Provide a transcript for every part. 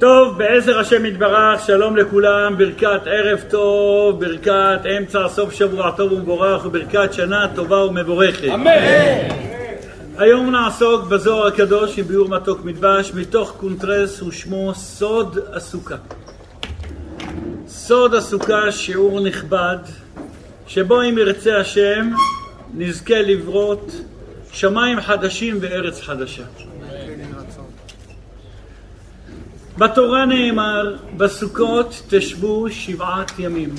טוב, בעזר השם יתברך, שלום לכולם, ברכת ערב טוב, ברכת אמצע סוף שבוע טוב ומבורך וברכת שנה טובה ומבורכת. אמן. היום נעסוק בזוהר הקדוש עם ביאור מתוק מדבש מתוך קונטרס ושמו סוד הסוכה. סוד הסוכה שיעור נכבד שבו אם ירצה השם נזכה לברות שמיים חדשים וארץ חדשה. בתורה נאמר, בסוכות תשבו שבעת ימים.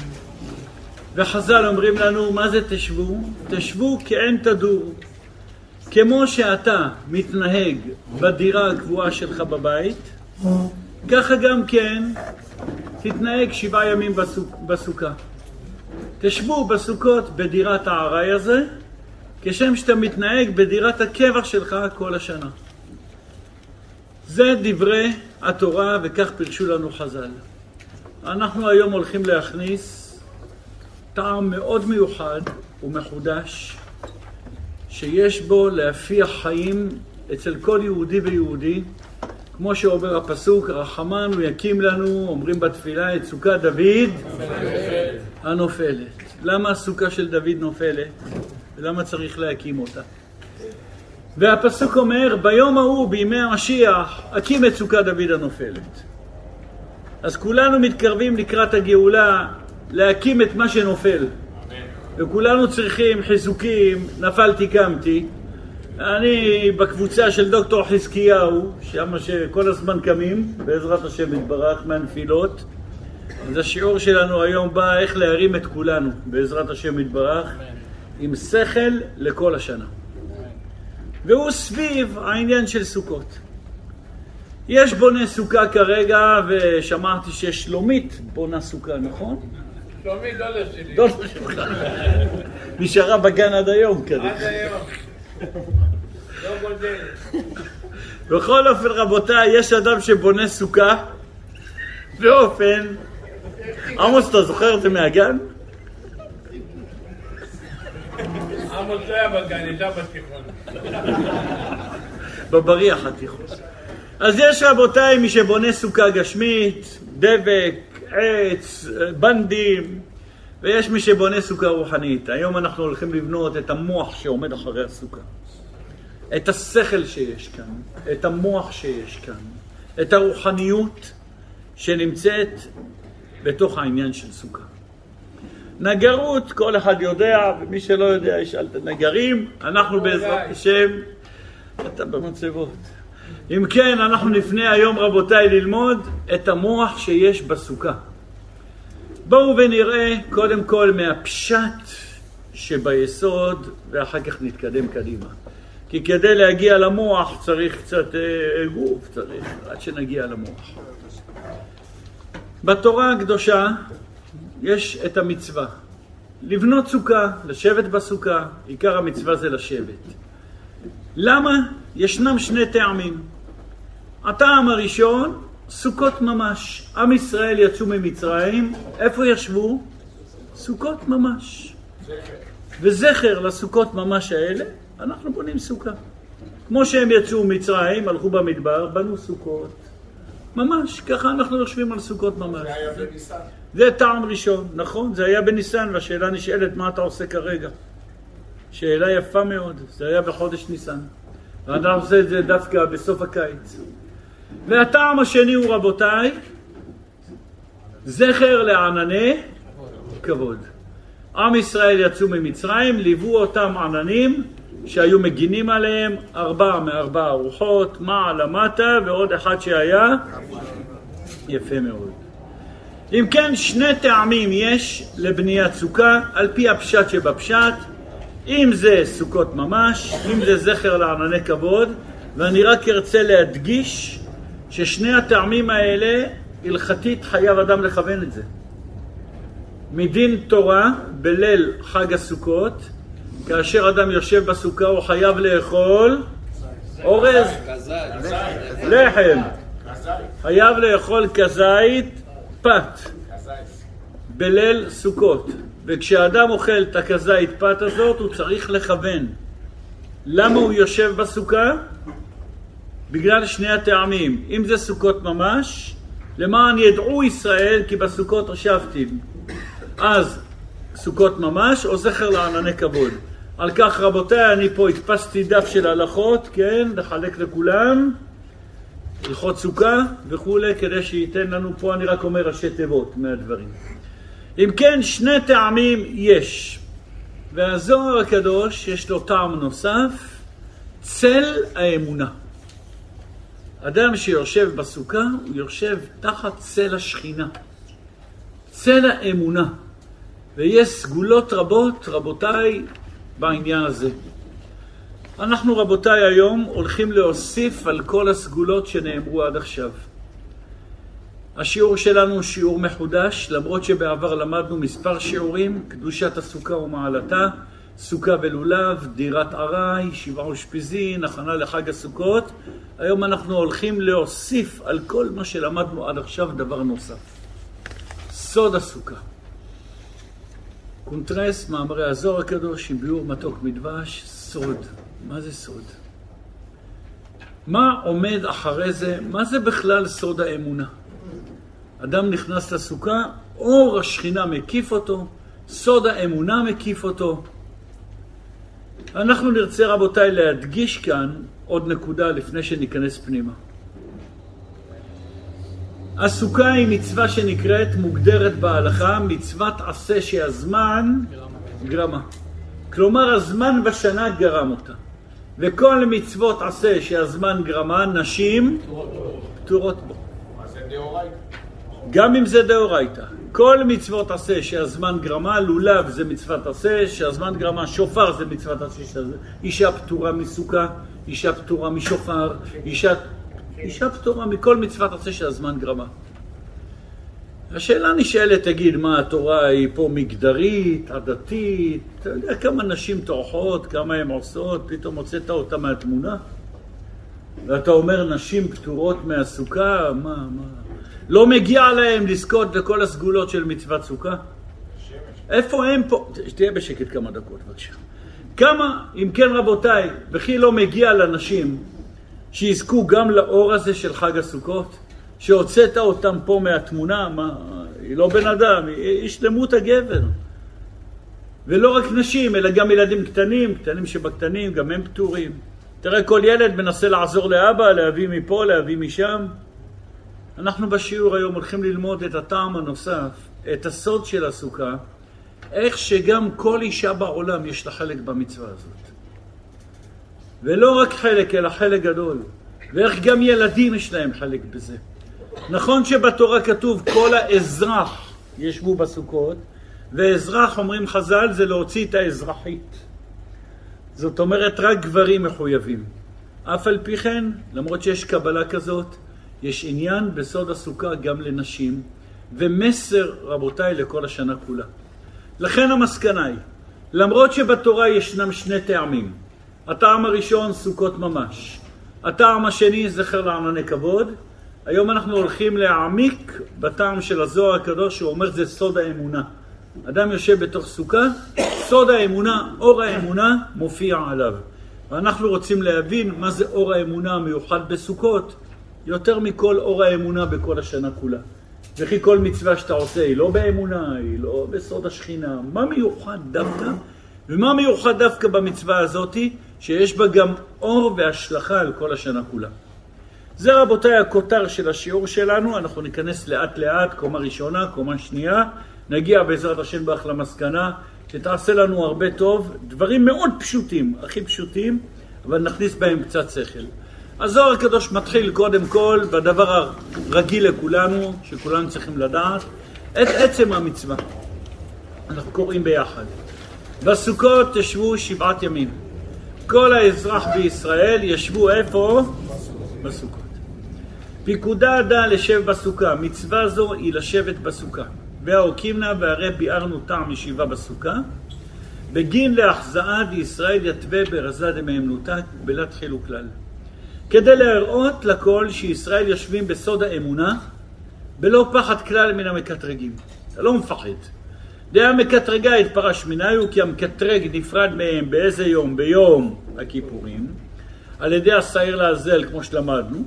וחז"ל אומרים לנו, מה זה תשבו? תשבו כעין תדור. כמו שאתה מתנהג בדירה הקבועה שלך בבית, ככה גם כן תתנהג שבעה ימים בסוכ... בסוכה. תשבו בסוכות בדירת הארעי הזה, כשם שאתה מתנהג בדירת הקבע שלך כל השנה. זה דברי התורה וכך פירשו לנו חז"ל. אנחנו היום הולכים להכניס טעם מאוד מיוחד ומחודש שיש בו להפיח חיים אצל כל יהודי ויהודי כמו שאומר הפסוק, רחמן הוא יקים לנו, אומרים בתפילה, את סוכת דוד הנופלת. למה הסוכה של דוד נופלת? ולמה צריך להקים אותה? והפסוק אומר, ביום ההוא, בימי המשיח, אקים את סוכת דוד הנופלת. אז כולנו מתקרבים לקראת הגאולה להקים את מה שנופל. וכולנו צריכים חיזוקים, נפלתי קמתי. אני בקבוצה של דוקטור חזקיהו, שם שכל הזמן קמים, בעזרת השם יתברך, מהנפילות. אז השיעור שלנו היום בא איך להרים את כולנו, בעזרת השם יתברך, עם שכל לכל השנה. והוא סביב העניין של סוכות. יש בונה סוכה כרגע, ושמעתי ששלומית בונה סוכה, נכון? שלומי דודה שלי. דודה שלך. נשארה בגן עד היום כנראה. עד היום. לא גודל. בכל אופן, רבותיי, יש אדם שבונה סוכה באופן... עמוס, אתה זוכר את זה מהגן? בבריח התיכון. אז יש רבותיי מי שבונה סוכה גשמית, דבק, עץ, בנדים, ויש מי שבונה סוכה רוחנית. היום אנחנו הולכים לבנות את המוח שעומד אחרי הסוכה. את השכל שיש כאן, את המוח שיש כאן, את הרוחניות שנמצאת בתוך העניין של סוכה. נגרות, כל אחד יודע, ומי שלא יודע ישאל את הנגרים, אנחנו בעזרת השם, אתה במצבות. אם כן, אנחנו נפנה היום, רבותיי, ללמוד את המוח שיש בסוכה. בואו ונראה קודם כל מהפשט שביסוד, ואחר כך נתקדם קדימה. כי כדי להגיע למוח צריך קצת אה, גוף, צריך, עד שנגיע למוח. בתורה הקדושה יש את המצווה. לבנות סוכה, לשבת בסוכה, עיקר המצווה זה לשבת. למה? ישנם שני טעמים. הטעם הראשון, סוכות ממש. עם ישראל יצאו ממצרים, איפה ישבו? סוכות ממש. וזכר לסוכות ממש האלה, אנחנו בונים סוכה. כמו שהם יצאו ממצרים, הלכו במדבר, בנו סוכות. ממש, ככה אנחנו יושבים על סוכות ממש. זה היה בניסן. זה טעם ראשון, נכון? זה היה בניסן, והשאלה נשאלת מה אתה עושה כרגע. שאלה יפה מאוד, זה היה בחודש ניסן. ואנחנו עושה את זה דווקא בסוף הקיץ. והטעם השני הוא, רבותיי, זכר לענני כבוד. עם ישראל יצאו ממצרים, ליוו אותם עננים שהיו מגינים עליהם, ארבע מארבע ארוחות, מעלה מטה ועוד אחד שהיה יפה מאוד. אם כן, שני טעמים יש לבניית סוכה, על פי הפשט שבפשט, אם זה סוכות ממש, אם זה זכר לענני כבוד, ואני רק ארצה להדגיש ששני הטעמים האלה, הלכתית חייב אדם לכוון את זה. מדין תורה בליל חג הסוכות, כאשר אדם יושב בסוכה הוא חייב לאכול אורז, לחם, חייב לאכול כזית פת בליל סוכות. וכשאדם אוכל את הכזית פת הזאת הוא צריך לכוון. למה הוא יושב בסוכה? בגלל שני הטעמים. אם זה סוכות ממש, למען ידעו ישראל כי בסוכות הושבתי. אז סוכות ממש או זכר לענני כבוד. על כך רבותיי, אני פה הדפסתי דף של הלכות, כן, לחלק לכולם, הלכות סוכה וכולי, כדי שייתן לנו פה, אני רק אומר ראשי תיבות מהדברים. אם כן, שני טעמים יש, והזוהר הקדוש יש לו טעם נוסף, צל האמונה. אדם שיושב בסוכה, הוא יושב תחת צל השכינה. צל האמונה. ויש סגולות רבות, רבותיי, בעניין הזה. אנחנו, רבותיי, היום הולכים להוסיף על כל הסגולות שנאמרו עד עכשיו. השיעור שלנו הוא שיעור מחודש, למרות שבעבר למדנו מספר שיעורים, קדושת הסוכה ומעלתה, סוכה ולולב, דירת ארעי, שבעה אושפיזין, הכנה לחג הסוכות. היום אנחנו הולכים להוסיף על כל מה שלמדנו עד עכשיו דבר נוסף. סוד הסוכה. קונטרס, מאמרי הזוהר הקדוש עם ביאור מתוק מדבש, סוד. מה זה סוד? מה עומד אחרי זה? מה זה בכלל סוד האמונה? אדם נכנס לסוכה, אור השכינה מקיף אותו, סוד האמונה מקיף אותו. אנחנו נרצה, רבותיי, להדגיש כאן עוד נקודה לפני שניכנס פנימה. הסוכה היא מצווה שנקראת, מוגדרת בהלכה, מצוות עשה שהזמן גרמה. כלומר, הזמן בשנה גרם אותה. וכל מצוות עשה שהזמן גרמה, נשים פטורות בו. גם אם זה דאורייתא. כל מצוות עשה שהזמן גרמה, לולב זה מצוות עשה, שהזמן גרמה, שופר זה מצוות עשה, אישה פטורה מסוכה, אישה פטורה משופר, אישה אישה פטורה מכל מצוות עשה שהזמן גרמה. השאלה נשאלת, תגיד, מה התורה היא פה מגדרית, עדתית? אתה יודע כמה נשים טורחות, כמה הן עושות, פתאום הוצאת אותה מהתמונה? ואתה אומר, נשים פטורות מהסוכה? מה, מה? לא מגיע להם לזכות לכל הסגולות של מצוות סוכה? איפה הם פה? תהיה בשקט כמה דקות, בבקשה. כמה, אם כן רבותיי, וכי לא מגיע לנשים שיזכו גם לאור הזה של חג הסוכות? שהוצאת אותם פה מהתמונה, מה, היא לא בן אדם, היא, שלמות הגבר. ולא רק נשים, אלא גם ילדים קטנים, קטנים שבקטנים, גם הם פטורים. תראה, כל ילד מנסה לעזור לאבא, להביא מפה, להביא משם. אנחנו בשיעור היום הולכים ללמוד את הטעם הנוסף, את הסוד של הסוכה, איך שגם כל אישה בעולם יש לה חלק במצווה הזאת. ולא רק חלק, אלא חלק גדול. ואיך גם ילדים יש להם חלק בזה. נכון שבתורה כתוב כל האזרח ישבו בסוכות, ואזרח, אומרים חז"ל, זה להוציא את האזרחית. זאת אומרת, רק גברים מחויבים. אף על פי כן, למרות שיש קבלה כזאת, יש עניין בסוד הסוכה גם לנשים, ומסר, רבותיי, לכל השנה כולה. לכן המסקנה היא, למרות שבתורה ישנם שני טעמים, הטעם הראשון, סוכות ממש. הטעם השני, זכר לענני כבוד. היום אנחנו הולכים להעמיק בטעם של הזוהר הקדוש, שהוא אומר זה סוד האמונה. אדם יושב בתוך סוכה, סוד האמונה, אור האמונה, מופיע עליו. ואנחנו רוצים להבין מה זה אור האמונה המיוחד בסוכות, יותר מכל אור האמונה בכל השנה כולה. וכי כל מצווה שאתה עושה היא לא באמונה, היא לא בסוד השכינה. מה מיוחד דווקא? ומה מיוחד דווקא במצווה הזאתי? שיש בה גם אור והשלכה על כל השנה כולה. זה רבותיי הכותר של השיעור שלנו, אנחנו ניכנס לאט לאט, קומה ראשונה, קומה שנייה, נגיע בעזרת השם ברך למסקנה, שתעשה לנו הרבה טוב, דברים מאוד פשוטים, הכי פשוטים, אבל נכניס בהם קצת שכל. הזוהר הקדוש מתחיל קודם כל בדבר הרגיל לכולנו, שכולנו צריכים לדעת, את עצם המצווה. אנחנו קוראים ביחד. בסוכות תשבו שבעת ימים. כל האזרח בישראל ישבו איפה? בסוכות. פיקודה דא לשב בסוכה, מצווה זו היא לשבת בסוכה. והאוקימנה והרי ביארנו טעם ישיבה בסוכה. בגין להחזאה דישראל יתווה ברזה דמהמנותה בלת חילו כלל. כדי להראות לכל שישראל יושבים בסוד האמונה, בלא פחד כלל מן המקטרגים. אתה לא מפחד. דעה מקטרגה התפרש מניו, כי המקטרג נפרד מהם באיזה יום? ביום הכיפורים, על ידי השעיר לעזל, כמו שלמדנו,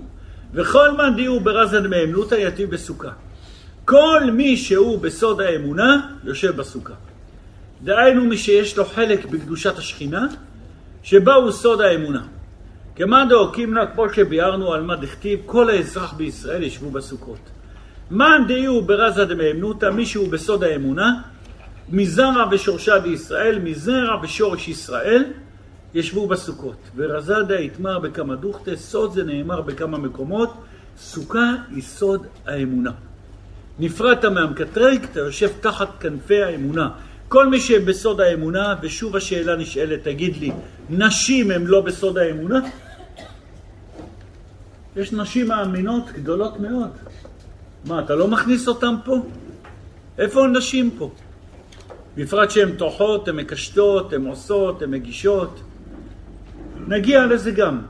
וכל מאן דיור ברזן מאמנותא יתיב בסוכה. כל מי שהוא בסוד האמונה, יושב בסוכה. דהיינו מי שיש לו חלק בקדושת השכינה, שבה הוא סוד האמונה. כמאן דאו קימנה, כמו שביארנו על מה דכתיב, כל האזרח בישראל ישבו בסוכות. מאן דהיו ברזה דמאמנותא, מי שהוא בסוד האמונה, מזרע ושורשה בישראל, מזרע ושורש ישראל, ישבו בסוכות. ורזדה יתמר בכמה דוכתא, סוד זה נאמר בכמה מקומות, סוכה היא סוד האמונה. נפרדת מהמקטרק, אתה יושב תחת כנפי האמונה. כל מי שבסוד האמונה, ושוב השאלה נשאלת, תגיד לי, נשים הן לא בסוד האמונה? יש נשים מאמינות גדולות מאוד. מה, אתה לא מכניס אותן פה? איפה הנשים פה? בפרט שהן טוחות, הן מקשטות, הן עושות, הן מגישות. נגיע לזה גם.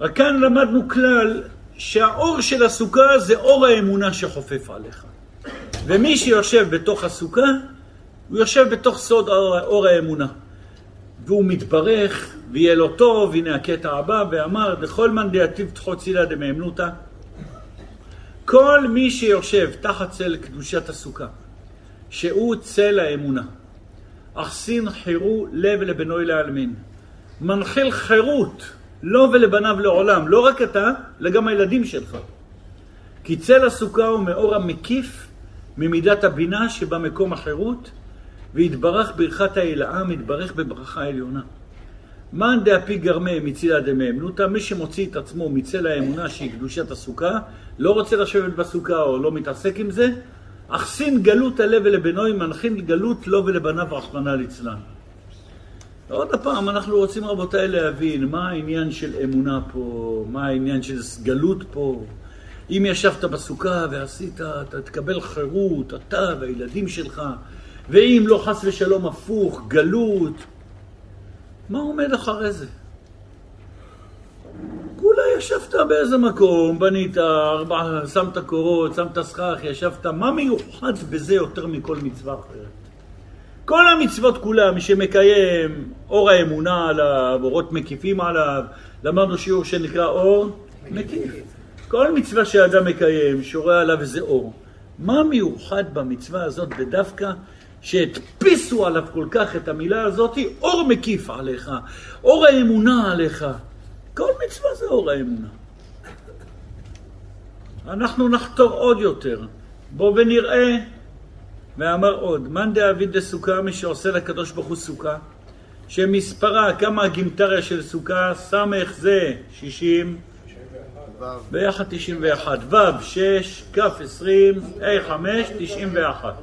רק כאן למדנו כלל שהאור של הסוכה זה אור האמונה שחופף עליך. ומי שיושב בתוך הסוכה, הוא יושב בתוך סוד אור, אור האמונה. והוא מתברך, ויהיה לו טוב, הנה הקטע הבא, ואמר, דכל מאן דעתיב תחו צילה דמאמנותא. כל מי שיושב תחת צל קדושת הסוכה, שהוא צל האמונה, אחסין חירו לב לבנוי לעלמין. מנחיל חירות לו ולבניו לעולם, לא רק אתה, אלא גם הילדים שלך. כי צל הסוכה הוא מאור המקיף ממידת הבינה שבמקום החירות, ויתברך ברכת ההילאה, מתברך בברכה עליונה. מאן דאפי גרמה מצילה דמאמנותא, מי שמוציא את עצמו מצל האמונה שהיא קדושת הסוכה, לא רוצה לשבת בסוכה או לא מתעסק עם זה, אכסין גלות הלב ולבנוי, מנחין גלות לו ולבניו רחמנא ליצלן. עוד פעם, אנחנו רוצים רבותיי להבין מה העניין של אמונה פה, מה העניין של גלות פה. אם ישבת בסוכה ועשית, אתה תקבל חירות, אתה והילדים שלך, ואם לא חס ושלום הפוך, גלות. מה עומד אחרי זה? כולה ישבת באיזה מקום, בנית, ארבע, שמת קורות, שמת סכך, ישבת, מה מיוחד בזה יותר מכל מצווה אחרת? כל המצוות כולם, מי שמקיים אור האמונה עליו, אורות מקיפים עליו, למדנו שיעור שנקרא אור מקיף. כל מצווה שאדם מקיים, שורה עליו איזה אור. מה מיוחד במצווה הזאת ודווקא שהדפיסו עליו כל כך את המילה הזאת, אור מקיף עליך, אור האמונה עליך. כל מצווה זה אור האמונה. אנחנו נחתור עוד יותר. בואו ונראה ואמר עוד, מאן דאביד דסוכה, מי שעושה לקדוש ברוך הוא סוכה, שמספרה, כמה הגימטריה של סוכה, סמך זה שישים, ביחד תשעים ואחת, ו' שש, כ' עשרים, ה' חמש, תשעים ואחת.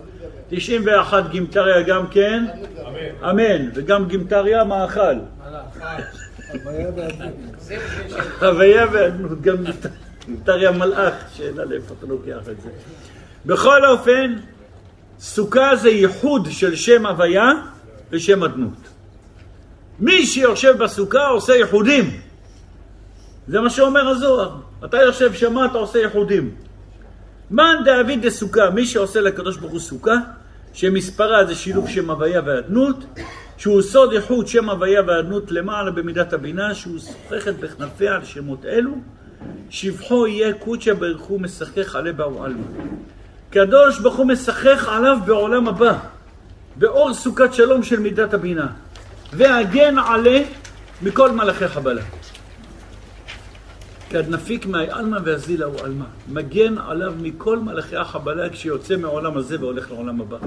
תשעים ואחת גימטריה גם כן, אמן, וגם גימטריה מאכל. הוויה ואדנות, גם גימטריה מלאך, שאלה לאיפה אתה לוקח את זה. בכל אופן, סוכה זה ייחוד של שם הוויה ושם אדנות. מי שיושב בסוכה עושה ייחודים. זה מה שאומר הזוהר. אתה יושב שמה, אתה עושה ייחודים. מאן דאביד דסוכה, מי שעושה לקדוש ברוך הוא סוכה, שמספרה זה שילוב שם הוויה ואדנות, שהוא סוד ייחוד שם הוויה ואדנות למעלה במידת הבינה, שהוא שוחכת בכנפיה על שמות אלו, שבחו יהיה קודשא ברכו משחק עלי באו עלמא. קדוש ברוך הוא משחק עליו בעולם הבא, באור סוכת שלום של מידת הבינה, והגן עלה מכל מלאכי חבלה. כד נפיק מהי עלמא והזילה הוא עלמא. מגן עליו מכל מלאכי החבלה כשיוצא מעולם הזה והולך לעולם הבא.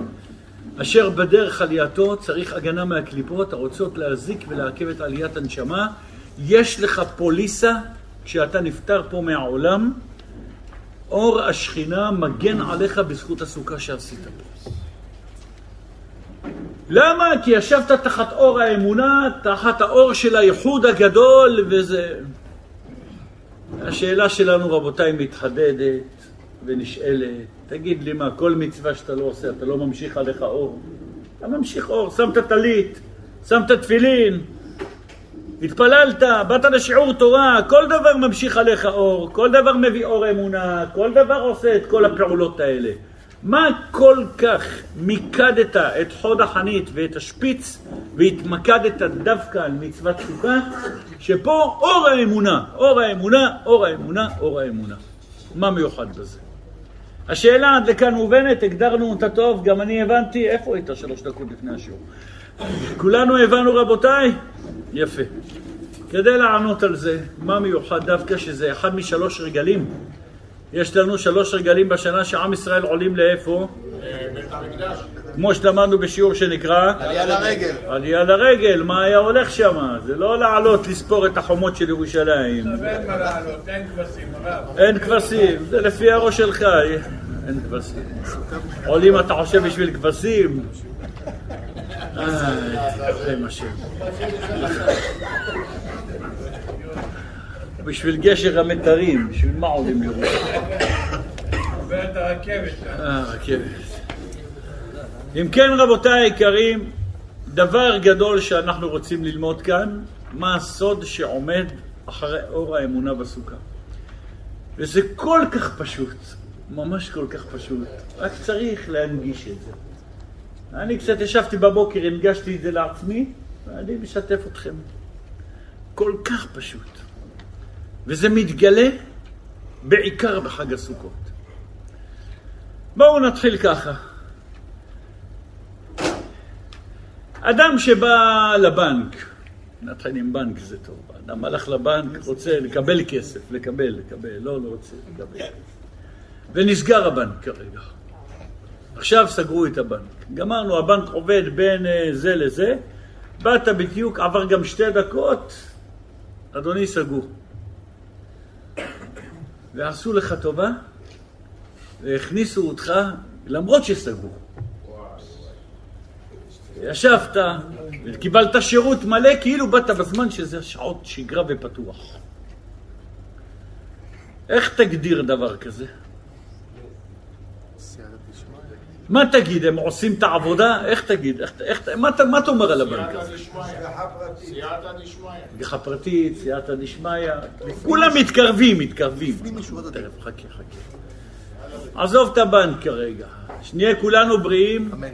אשר בדרך עלייתו צריך הגנה מהקליפות הרוצות להזיק ולעכב את עליית הנשמה. יש לך פוליסה כשאתה נפטר פה מהעולם, אור השכינה מגן עליך בזכות הסוכה שעשית פה. למה? כי ישבת תחת אור האמונה, תחת האור של הייחוד הגדול, וזה... השאלה שלנו, רבותיי, מתחדדת ונשאלת. תגיד לי מה, כל מצווה שאתה לא עושה, אתה לא ממשיך עליך אור? אתה ממשיך אור, שמת טלית, שמת תפילין, התפללת, באת לשיעור תורה, כל דבר ממשיך עליך אור, כל דבר מביא אור אמונה, כל דבר עושה את כל הפעולות האלה. מה כל כך מיקדת את חוד החנית ואת השפיץ והתמקדת דווקא על מצוות סוכה, שפה אור האמונה, אור האמונה, אור האמונה, אור האמונה. מה מיוחד בזה? השאלה עד לכאן מובנת, הגדרנו אותה טוב, גם אני הבנתי, איפה היית שלוש דקות לפני השיעור? כולנו הבנו רבותיי? יפה. כדי לענות על זה, מה מיוחד דווקא שזה אחד משלוש רגלים? יש לנו שלוש רגלים בשנה שעם ישראל עולים לאיפה? בית המקדש. כמו שלמדנו בשיעור שנקרא עלייה לרגל. עלייה לרגל, מה היה הולך שם? זה לא לעלות לספור את החומות של ירושלים. אין מה לעלות, אין כבשים, הרב. אין כבשים, זה לפי הראש שלך, אין כבשים. עולים אתה חושב בשביל כבשים? אלוהים השם. בשביל גשר המתרים, בשביל מה עולים לירושלים? הרכבת. אה, רכבת. אם כן, רבותיי היקרים, דבר גדול שאנחנו רוצים ללמוד כאן, מה הסוד שעומד אחרי אור האמונה בסוכה. וזה כל כך פשוט, ממש כל כך פשוט, רק צריך להנגיש את זה. אני קצת ישבתי בבוקר, הנגשתי את זה לעצמי, ואני משתף אתכם. כל כך פשוט. וזה מתגלה בעיקר בחג הסוכות. בואו נתחיל ככה. אדם שבא לבנק, נתחיל עם בנק זה טוב, אדם הלך לבנק, רוצה לקבל כסף, לקבל, לקבל, לא, לא רוצה לקבל. ונסגר הבנק כרגע. עכשיו סגרו את הבנק. גמרנו, הבנק עובד בין אה, זה לזה, באת בדיוק, עבר גם שתי דקות, אדוני סגור. ועשו לך טובה, והכניסו אותך, למרות שסגור. ישבת וקיבלת שירות מלא כאילו באת בזמן שזה שעות שגרה ופתוח. איך תגדיר דבר כזה? מה תגיד, הם עושים את העבודה? איך תגיד? איך, איך, מה, אתה- מה אומר על הבנק הזה? סייעתא דשמיא. השגחה פרטית, סייעתא דשמיא, כולם מתקרבים, מתקרבים. תכף, חכה, חכה. עזוב את הבנק כרגע, שנהיה כולנו בריאים. אמן.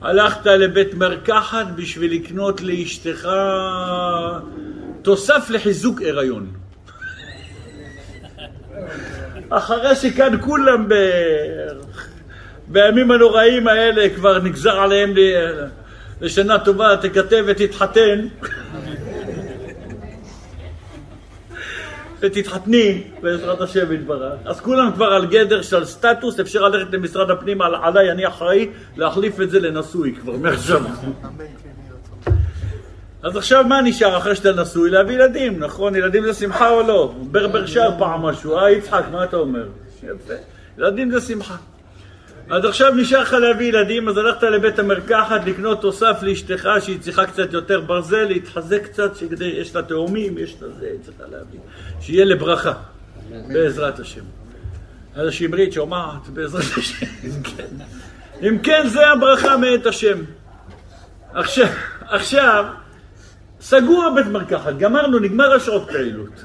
הלכת לבית מרקחת בשביל לקנות לאשתך תוסף לחיזוק הריון. אחרי שכאן כולם ב... בימים הנוראים האלה כבר נגזר עליהם לשנה טובה, תכתב ותתחתן. ותתחתני בעזרת השם יתברך. אז כולם כבר על גדר של סטטוס, אפשר ללכת למשרד הפנים, על- עליי אני אחראי, להחליף את זה לנשוי כבר מעכשיו. אז עכשיו מה נשאר אחרי שאתה נשוי? להביא ילדים, נכון? ילדים זה שמחה או לא? ברבר שר פעם משהו, אה יצחק, מה אתה אומר? יפה. ילדים זה שמחה. אז עכשיו נשאר לך להביא ילדים, אז הלכת לבית המרקחת לקנות תוסף לאשתך שהיא צריכה קצת יותר ברזל, להתחזק קצת, שכדי, יש לה תאומים, יש לה זה, צריכה להביא. שיהיה לברכה, בעזרת השם. אז השמרית שומעת, בעזרת השם. כן. אם כן, זה הברכה מאת השם. עכשיו, עכשיו, סגור הבית מרקחת, גמרנו, נגמר השעות פעילות.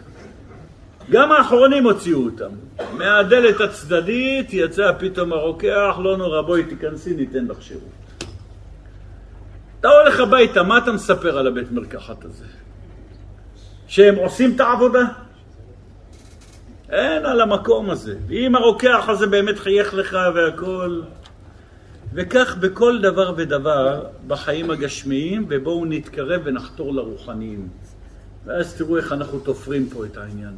גם האחרונים הוציאו אותם. מהדלת הצדדית יצא פתאום הרוקח, לא נורא, בואי תיכנסי, ניתן לך שירות. אתה הולך הביתה, מה אתה מספר על הבית מרקחת הזה? שהם עושים את העבודה? אין על המקום הזה. ואם הרוקח הזה באמת חייך לך והכל... וכך בכל דבר ודבר בחיים הגשמיים, ובואו נתקרב ונחתור לרוחניים. ואז תראו איך אנחנו תופרים פה את העניין.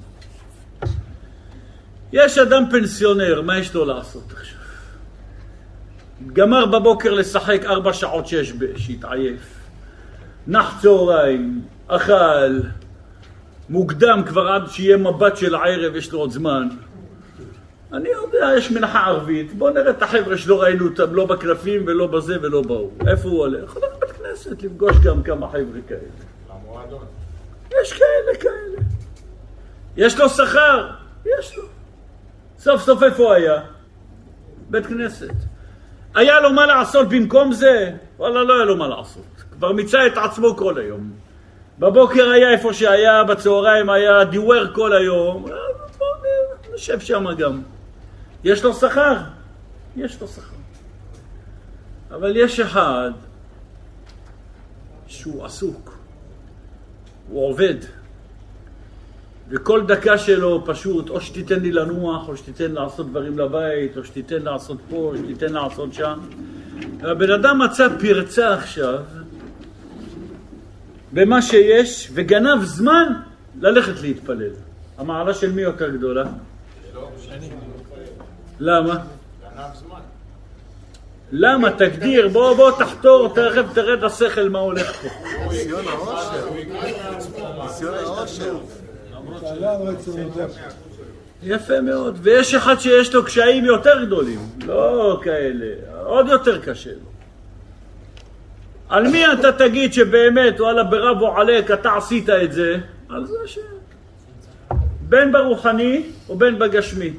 יש אדם פנסיונר, מה יש לו לעשות עכשיו? גמר בבוקר לשחק ארבע שעות שש בש, התעייף. נח צהריים, אכל, מוקדם כבר עד שיהיה מבט של הערב, יש לו עוד זמן. אני יודע, יש מנחה ערבית, בואו נראה את החבר'ה שלא ראינו אותם, לא בקלפים ולא בזה ולא באו. איפה הוא הולך? הולך לבית כנסת, לפגוש גם כמה חבר'ה כאלה. למועדון. יש כאלה כאלה. יש לו שכר? יש לו. סוף סוף איפה היה? בית כנסת. היה לו מה לעשות במקום זה? וואלה, לא היה לו מה לעשות. כבר מיצה את עצמו כל היום. בבוקר היה איפה שהיה, בצהריים היה דיוור כל היום. אז בואו נשב שם גם. יש לו שכר? יש לו שכר. אבל יש אחד שהוא עסוק, הוא עובד, וכל דקה שלו פשוט, או שתיתן לי לנוח, או שתיתן לעשות דברים לבית, או שתיתן לעשות פה, או שתיתן לעשות שם. הבן אדם מצא פרצה עכשיו במה שיש, וגנב זמן ללכת להתפלל. המעלה של מי יותר גדולה? למה? למה? תגדיר, בוא בוא תחתור, תכף תראה את השכל מה הולך פה. ניסיון העושר. יפה מאוד, ויש אחד שיש לו קשיים יותר גדולים, לא כאלה, עוד יותר קשה לו. על מי אתה תגיד שבאמת, וואלה ברבו עליק, אתה עשית את זה? על זה ש... בין ברוחני ובין בגשמי.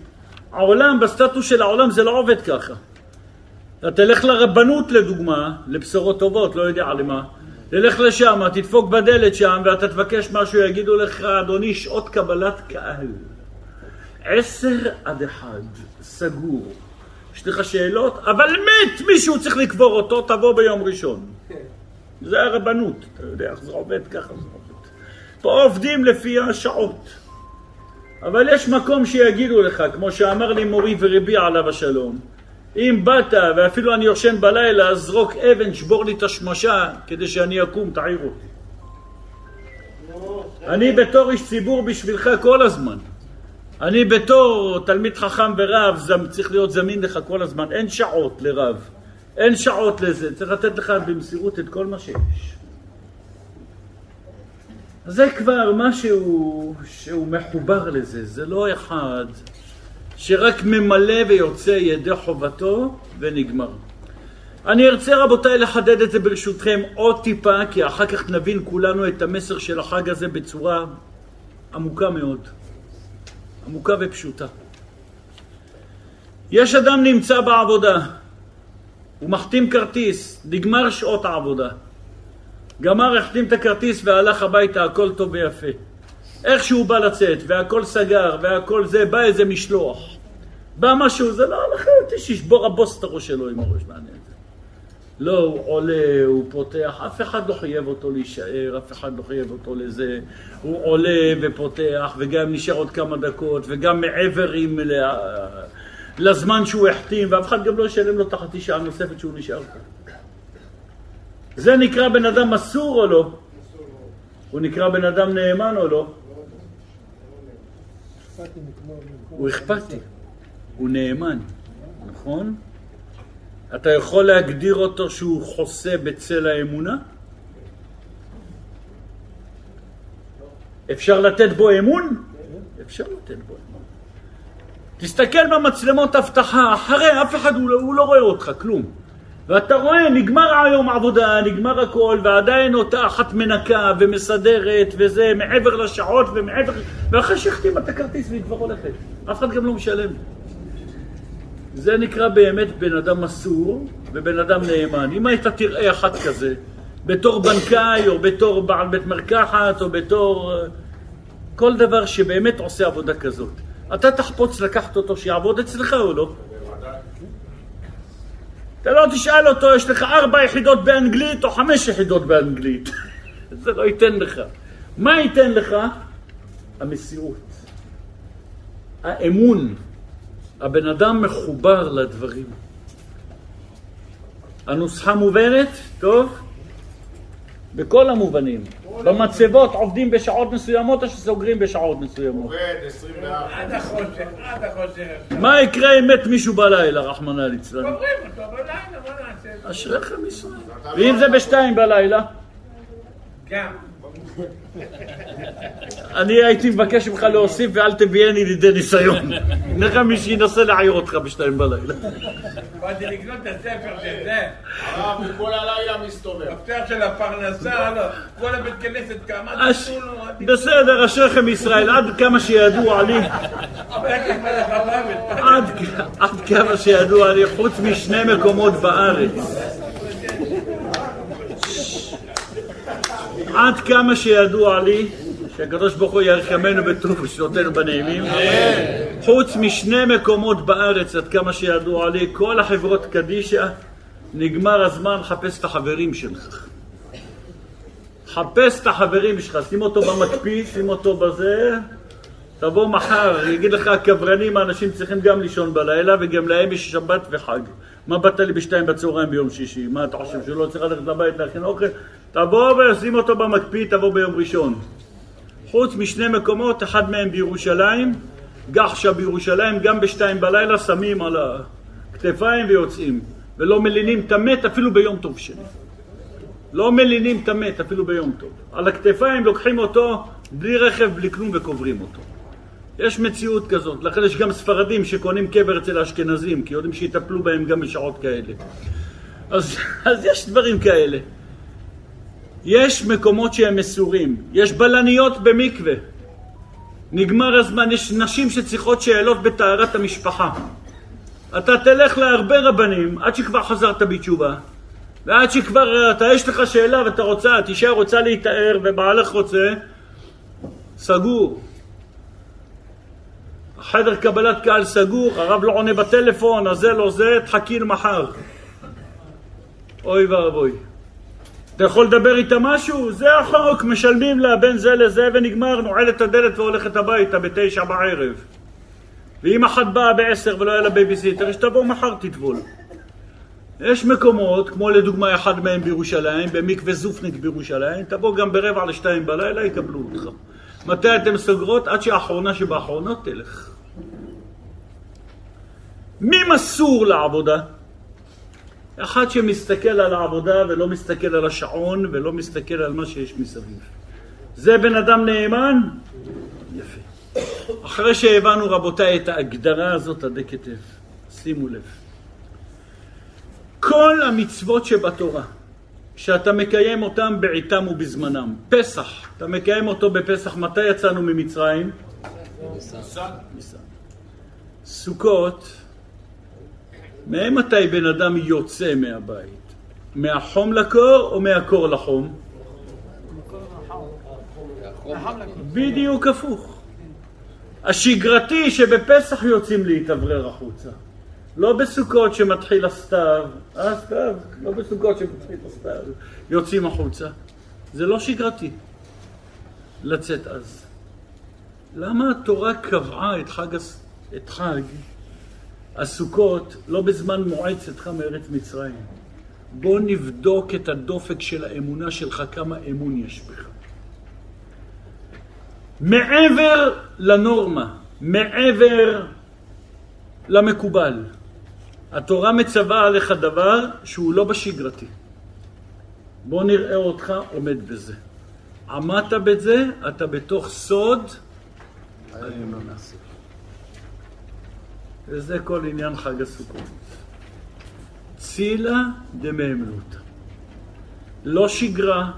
העולם, בסטטוס של העולם זה לא עובד ככה. אתה תלך לרבנות לדוגמה, לבשורות טובות, לא יודע למה. תלך לשם, תדפוק בדלת שם ואתה תבקש משהו, יגידו לך, אדוני, שעות קבלת קהל. עשר עד אחד, סגור. יש לך שאלות? אבל מת מישהו צריך לקבור אותו, תבוא ביום ראשון. זה הרבנות, אתה יודע איך זה עובד, ככה זה עובד. פה עובדים לפי השעות. אבל יש מקום שיגידו לך, כמו שאמר לי מורי ורבי עליו השלום, אם באת ואפילו אני יושן בלילה, אז זרוק אבן, שבור לי את השמשה כדי שאני אקום, תעיר אותי. אני בתור איש ציבור בשבילך כל הזמן. אני בתור תלמיד חכם ורב צריך להיות זמין לך כל הזמן. אין שעות לרב. אין שעות לזה. צריך לתת לך במסירות את כל מה שיש. זה כבר משהו שהוא מחובר לזה. זה לא אחד שרק ממלא ויוצא ידי חובתו ונגמר. אני ארצה רבותיי לחדד את זה ברשותכם עוד טיפה, כי אחר כך נבין כולנו את המסר של החג הזה בצורה עמוקה מאוד. עמוקה ופשוטה. יש אדם נמצא בעבודה, הוא מחתים כרטיס, נגמר שעות העבודה. גמר, החתים את הכרטיס והלך הביתה, הכל טוב ויפה. איך שהוא בא לצאת, והכל סגר, והכל זה, בא איזה משלוח. בא משהו, זה לא הלכה, שישבור הבוס את הראש שלו עם הראש מעניין. לא, הוא עולה, הוא פותח, אף אחד לא חייב אותו להישאר, אף אחד לא חייב אותו לזה. הוא עולה ופותח, וגם נשאר עוד כמה דקות, וגם מעבר עם, לזמן שהוא החתים, ואף אחד גם לא ישלם לו את החצי שעה הנוספת שהוא נשאר פה. זה נקרא בן אדם מסור או לא? הוא נקרא בן אדם נאמן או לא? הוא אכפתי, הוא נאמן, נכון? אתה יכול להגדיר אותו שהוא חוסה בצל האמונה? אפשר לתת בו אמון? אפשר לתת בו אמון. תסתכל במצלמות אבטחה, אחרי אף אחד הוא לא, הוא לא רואה אותך, כלום. ואתה רואה, נגמר היום עבודה, נגמר הכל, ועדיין אותה אחת מנקה ומסדרת וזה, מעבר לשעות ומעבר... ואחרי שהחתימה את הכרטיס והיא כבר הולכת. אף אחד גם לא משלם. זה נקרא באמת בן אדם מסור ובן אדם נאמן. אם היית תראה אחד כזה, בתור בנקאי או בתור בעל בית מרקחת או בתור כל דבר שבאמת עושה עבודה כזאת, אתה תחפוץ לקחת אותו שיעבוד אצלך או לא? אתה לא תשאל אותו, יש לך ארבע יחידות באנגלית או חמש יחידות באנגלית. זה לא ייתן לך. מה ייתן לך? המסירות. האמון. הבן אדם מחובר לדברים. הנוסחה מובנת? טוב? בכל המובנים. במצבות עובדים בשעות מסוימות או שסוגרים בשעות מסוימות? עובד 24. עד החושך, עד החושך. מה יקרה אם מת מישהו בלילה, רחמנא ליצלן? קוברים אותו בלילה, מה נעשה? אשריכם ישראל. ואם זה בשתיים בלילה? גם. אני הייתי מבקש ממך להוסיף ואל תביאני לידי ניסיון. נראה מי שינסה להעיר אותך בשתיים בלילה. באתי לקנות את הספר של זה, הרב, הוא כל הלילה מסתובב. מפתח של הפרנסה, לא. כל הבית כנסת כמה אש- תנו לו. בסדר, אשריכם ישראל, עד כמה שידוע לי, עד כמה שידוע לי, חוץ משני מקומות בארץ. עד כמה שידוע לי, שהקדוש ברוך הוא יאריך ימינו בטוב ושנותינו בנעימים. חוץ משני מקומות בארץ, עד כמה שידוע לי, כל החברות קדישא, נגמר הזמן, חפש את החברים שלך. חפש את החברים שלך, שים אותו במקפיא, שים אותו בזה, תבוא מחר, יגיד לך הקברנים, האנשים צריכים גם לישון בלילה וגם להם יש שבת וחג. מה באת לי בשתיים בצהריים ביום שישי? מה אתה חושב שהוא לא צריך ללכת לבית להכין אוכל? תבוא ושים אותו במקפיא, תבוא ביום ראשון. חוץ משני מקומות, אחד מהם בירושלים, גחשה בירושלים, גם בשתיים בלילה שמים על הכתפיים ויוצאים. ולא מלינים את המת אפילו ביום טוב שני. לא מלינים את המת אפילו ביום טוב. על הכתפיים לוקחים אותו בלי רכב, בלי כלום וקוברים אותו. יש מציאות כזאת, לכן יש גם ספרדים שקונים קבר אצל האשכנזים, כי יודעים שיטפלו בהם גם בשעות כאלה. אז, אז יש דברים כאלה. יש מקומות שהם מסורים, יש בלניות במקווה. נגמר הזמן, יש נשים שצריכות שאלות בטהרת המשפחה. אתה תלך להרבה רבנים עד שכבר חזרת בתשובה, ועד שכבר אתה, יש לך שאלה ואתה רוצה, את אישה רוצה להיטהר ובעלך רוצה, סגור. חדר קבלת קהל סגור, הרב לא עונה בטלפון, אז זה לא זה, תחכי למחר. אוי ואבוי. אתה יכול לדבר איתה משהו? זה החוק, משלמים לה בין זה לזה ונגמר, נועלת את הדלת והולכת הביתה בתשע בערב. ואם אחת באה בעשר ולא היה לה בייביסיטר, שתבוא מחר תטבול. יש מקומות, כמו לדוגמה אחד מהם בירושלים, במקווה זופניק בירושלים, תבוא גם ברבע לשתיים בלילה, יקבלו אותך. מתי אתם סוגרות? עד שהאחרונה שבאחרונות תלך. מי מסור לעבודה? אחד שמסתכל על העבודה ולא מסתכל על השעון ולא מסתכל על מה שיש מסביב. זה בן אדם נאמן? יפה. אחרי שהבנו רבותיי את ההגדרה הזאת עדי כתב, שימו לב. כל המצוות שבתורה, שאתה מקיים אותם בעיתם ובזמנם. פסח, אתה מקיים אותו בפסח, מתי יצאנו ממצרים? ניסן. סוכות, ממתי בן אדם יוצא מהבית? מהחום לקור או מהקור לחום? בדיוק הפוך. השגרתי שבפסח יוצאים להתאוורר החוצה. לא בסוכות שמתחיל הסתיו, אה סתיו, לא בסוכות שמתחיל הסתיו, יוצאים החוצה. זה לא שגרתי לצאת אז. למה התורה קבעה את חג, את חג הסוכות לא בזמן מועד צאתך מארץ מצרים? בוא נבדוק את הדופק של האמונה שלך, כמה אמון יש בך. מעבר לנורמה, מעבר למקובל. התורה מצווה עליך דבר שהוא לא בשגרתי. בוא נראה אותך עומד בזה. עמדת בזה, אתה בתוך סוד האמונה. וזה כל עניין חג הסוכות. צילה דמהמלותא. לא שגרה,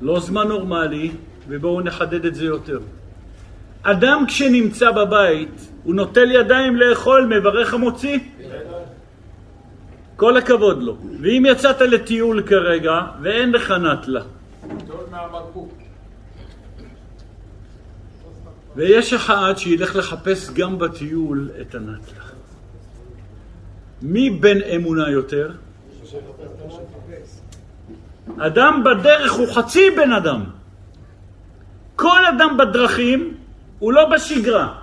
לא זמן נורמלי, ובואו נחדד את זה יותר. אדם כשנמצא בבית, הוא נוטל ידיים לאכול, מברך המוציא? כל הכבוד לו. ואם יצאת לטיול כרגע ואין לך נטלה, ויש אחד שילך לחפש גם בטיול את הנטלה. מי בן אמונה יותר? אדם בדרך הוא חצי בן אדם. כל אדם בדרכים הוא לא בשגרה.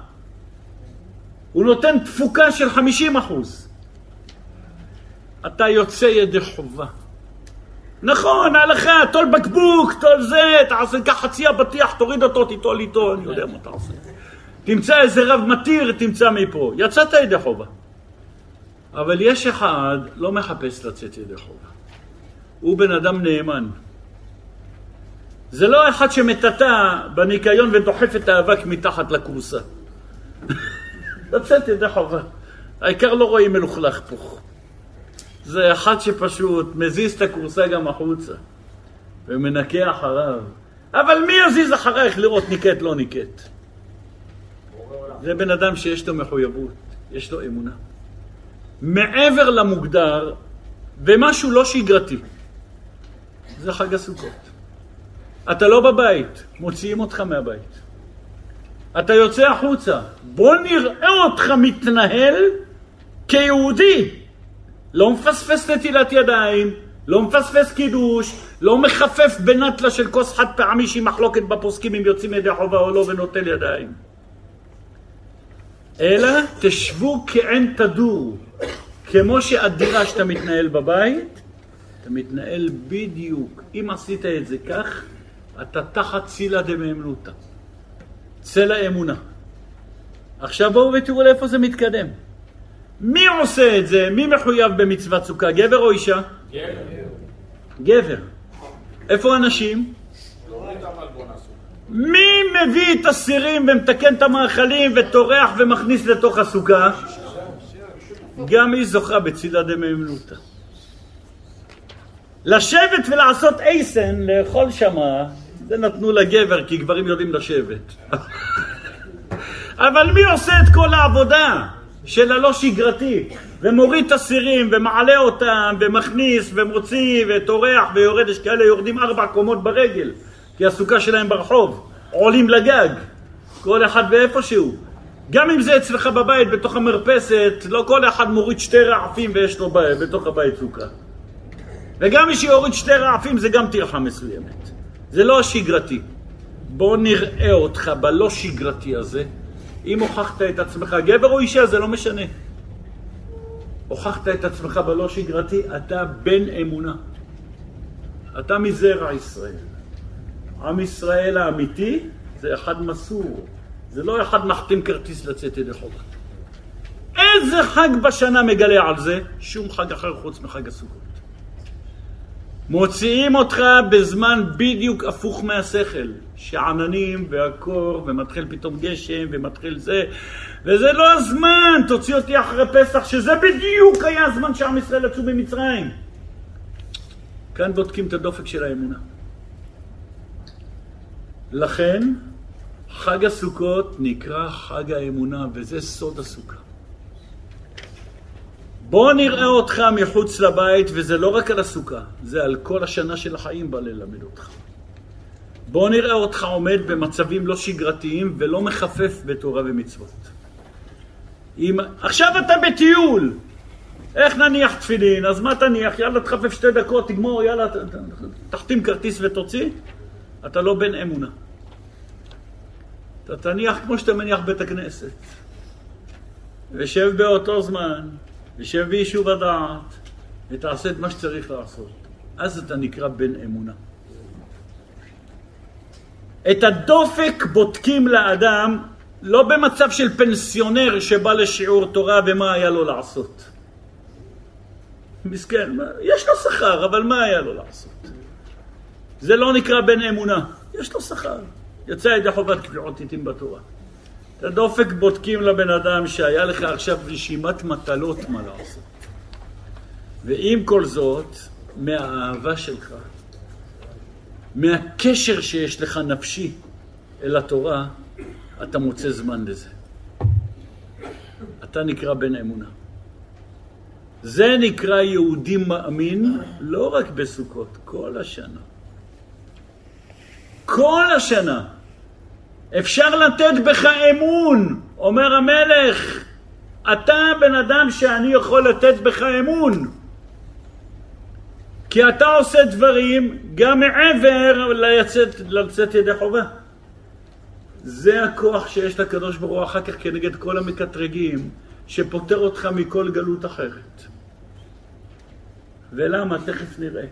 הוא נותן תפוקה של 50 אחוז. אתה יוצא ידי חובה. נכון, הלכה, תול בקבוק, תול זה, תעשה, קח חצי אבטיח, תוריד אותו, תיטול איתו, אני יודע מה אתה עושה. תמצא איזה רב מתיר, תמצא מפה. יצאת ידי חובה. אבל יש אחד, לא מחפש לצאת ידי חובה. הוא בן אדם נאמן. זה לא אחד שמטאטא בניקיון ודוחף את האבק מתחת לכורסה. לצאת ידי חובה. העיקר לא רואים מלוכלך פה. זה אחד שפשוט מזיז את הכורסה גם החוצה ומנקה אחריו. אבל מי יזיז אחרייך לראות ניקט לא ניקט? זה בן אדם שיש לו מחויבות, יש לו אמונה. מעבר למוגדר, ומשהו לא שגרתי, זה חג הסוכות. אתה לא בבית, מוציאים אותך מהבית. אתה יוצא החוצה, בוא נראה אותך מתנהל כיהודי. לא מפספס נטילת ידיים, לא מפספס קידוש, לא מחפף בנטלה של כוס חד פעמי שהיא מחלוקת בפוסקים אם יוצאים ידי חובה או לא ונוטל ידיים. אלא תשבו כעין תדור, כמו שהדירה שאתה מתנהל בבית, אתה מתנהל בדיוק. אם עשית את זה כך, אתה תחת צילה דמאמנותא. צלע אמונה. עכשיו בואו ותראו לאיפה זה מתקדם. מי עושה את זה? מי מחויב במצוות סוכה? גבר או אישה? גבר. גבר. איפה הנשים? מי מביא את הסירים ומתקן את המאכלים וטורח ומכניס לתוך הסוכה? גם היא זוכה בצילה דמאמנותא. לשבת ולעשות אייסן, לאכול שמה, זה נתנו לגבר, כי גברים יודעים לשבת. אבל מי עושה את כל העבודה של הלא שגרתי, ומוריד את הסירים, ומעלה אותם, ומכניס, ומוציא, וטורח, ויורד, יש כאלה יורדים ארבע קומות ברגל, כי הסוכה שלהם ברחוב, עולים לגג, כל אחד ואיפה שהוא. גם אם זה אצלך בבית, בתוך המרפסת, לא כל אחד מוריד שתי רעפים ויש לו בית, בתוך הבית סוכה. וגם מי שיוריד שתי רעפים זה גם טרחה מסוימת. זה לא השגרתי. בוא נראה אותך בלא שגרתי הזה. אם הוכחת את עצמך, גבר או אישה, זה לא משנה. הוכחת את עצמך בלא שגרתי, אתה בן אמונה. אתה מזרע ישראל. עם ישראל האמיתי זה אחד מסור. זה לא אחד מחתים כרטיס לצאת ידי חובה. איזה חג בשנה מגלה על זה? שום חג אחר חוץ מחג הסוכות. מוציאים אותך בזמן בדיוק הפוך מהשכל, שעננים והקור, ומתחיל פתאום גשם, ומתחיל זה, וזה לא הזמן, תוציא אותי אחרי פסח, שזה בדיוק היה הזמן שעם ישראל יצאו ממצרים. כאן בודקים את הדופק של האמונה. לכן, חג הסוכות נקרא חג האמונה, וזה סוד הסוכה. בוא נראה אותך מחוץ לבית, וזה לא רק על הסוכה, זה על כל השנה של החיים בא ללמד אותך. בוא נראה אותך עומד במצבים לא שגרתיים ולא מחפף בתורה ומצוות. אם... עכשיו אתה בטיול, איך נניח תפילין? אז מה תניח? יאללה תחפף שתי דקות, תגמור, יאללה תחתים כרטיס ותוציא? אתה לא בן אמונה. אתה תניח כמו שאתה מניח בית הכנסת. ושב באותו זמן, ושב ביישוב הדעת, ותעשה את מה שצריך לעשות. אז אתה נקרא בן אמונה. את הדופק בודקים לאדם לא במצב של פנסיונר שבא לשיעור תורה ומה היה לו לעשות. מסכן, יש לו שכר, אבל מה היה לו לעשות? זה לא נקרא בן אמונה, יש לו שכר. יצא ידי חובת קביעות עיתים בתורה. את הדופק בודקים לבן אדם שהיה לך עכשיו רשימת מטלות מה לעשות. ועם כל זאת, מהאהבה שלך, מהקשר שיש לך נפשי אל התורה, אתה מוצא זמן לזה. אתה נקרא בן אמונה. זה נקרא יהודי מאמין לא רק בסוכות, כל השנה. כל השנה. אפשר לתת בך אמון, אומר המלך. אתה בן אדם שאני יכול לתת בך אמון. כי אתה עושה דברים גם מעבר לצאת, לצאת ידי חובה. זה הכוח שיש לקדוש ברוך הוא אחר כך כנגד כל המקטרגים, שפוטר אותך מכל גלות אחרת. ולמה? תכף נראה.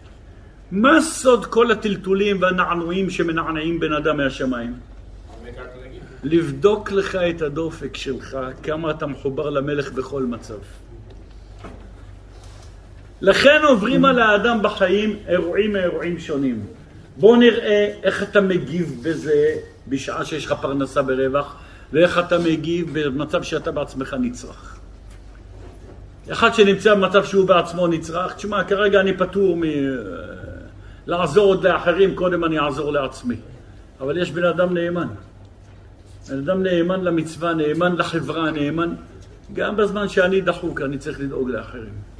מה סוד כל הטלטולים והנענועים שמנענעים בן אדם מהשמיים? לבדוק לך את הדופק שלך, כמה אתה מחובר למלך בכל מצב. לכן עוברים על האדם בחיים אירועים מאירועים שונים. בואו נראה איך אתה מגיב בזה בשעה שיש לך פרנסה ברווח, ואיך אתה מגיב במצב שאתה בעצמך נצרך. אחד שנמצא במצב שהוא בעצמו נצרך, תשמע, כרגע אני פטור מלעזור עוד לאחרים, קודם אני אעזור לעצמי. אבל יש בן אדם נאמן. בן אדם נאמן למצווה, נאמן לחברה, נאמן... גם בזמן שאני דחוק, אני צריך לדאוג לאחרים.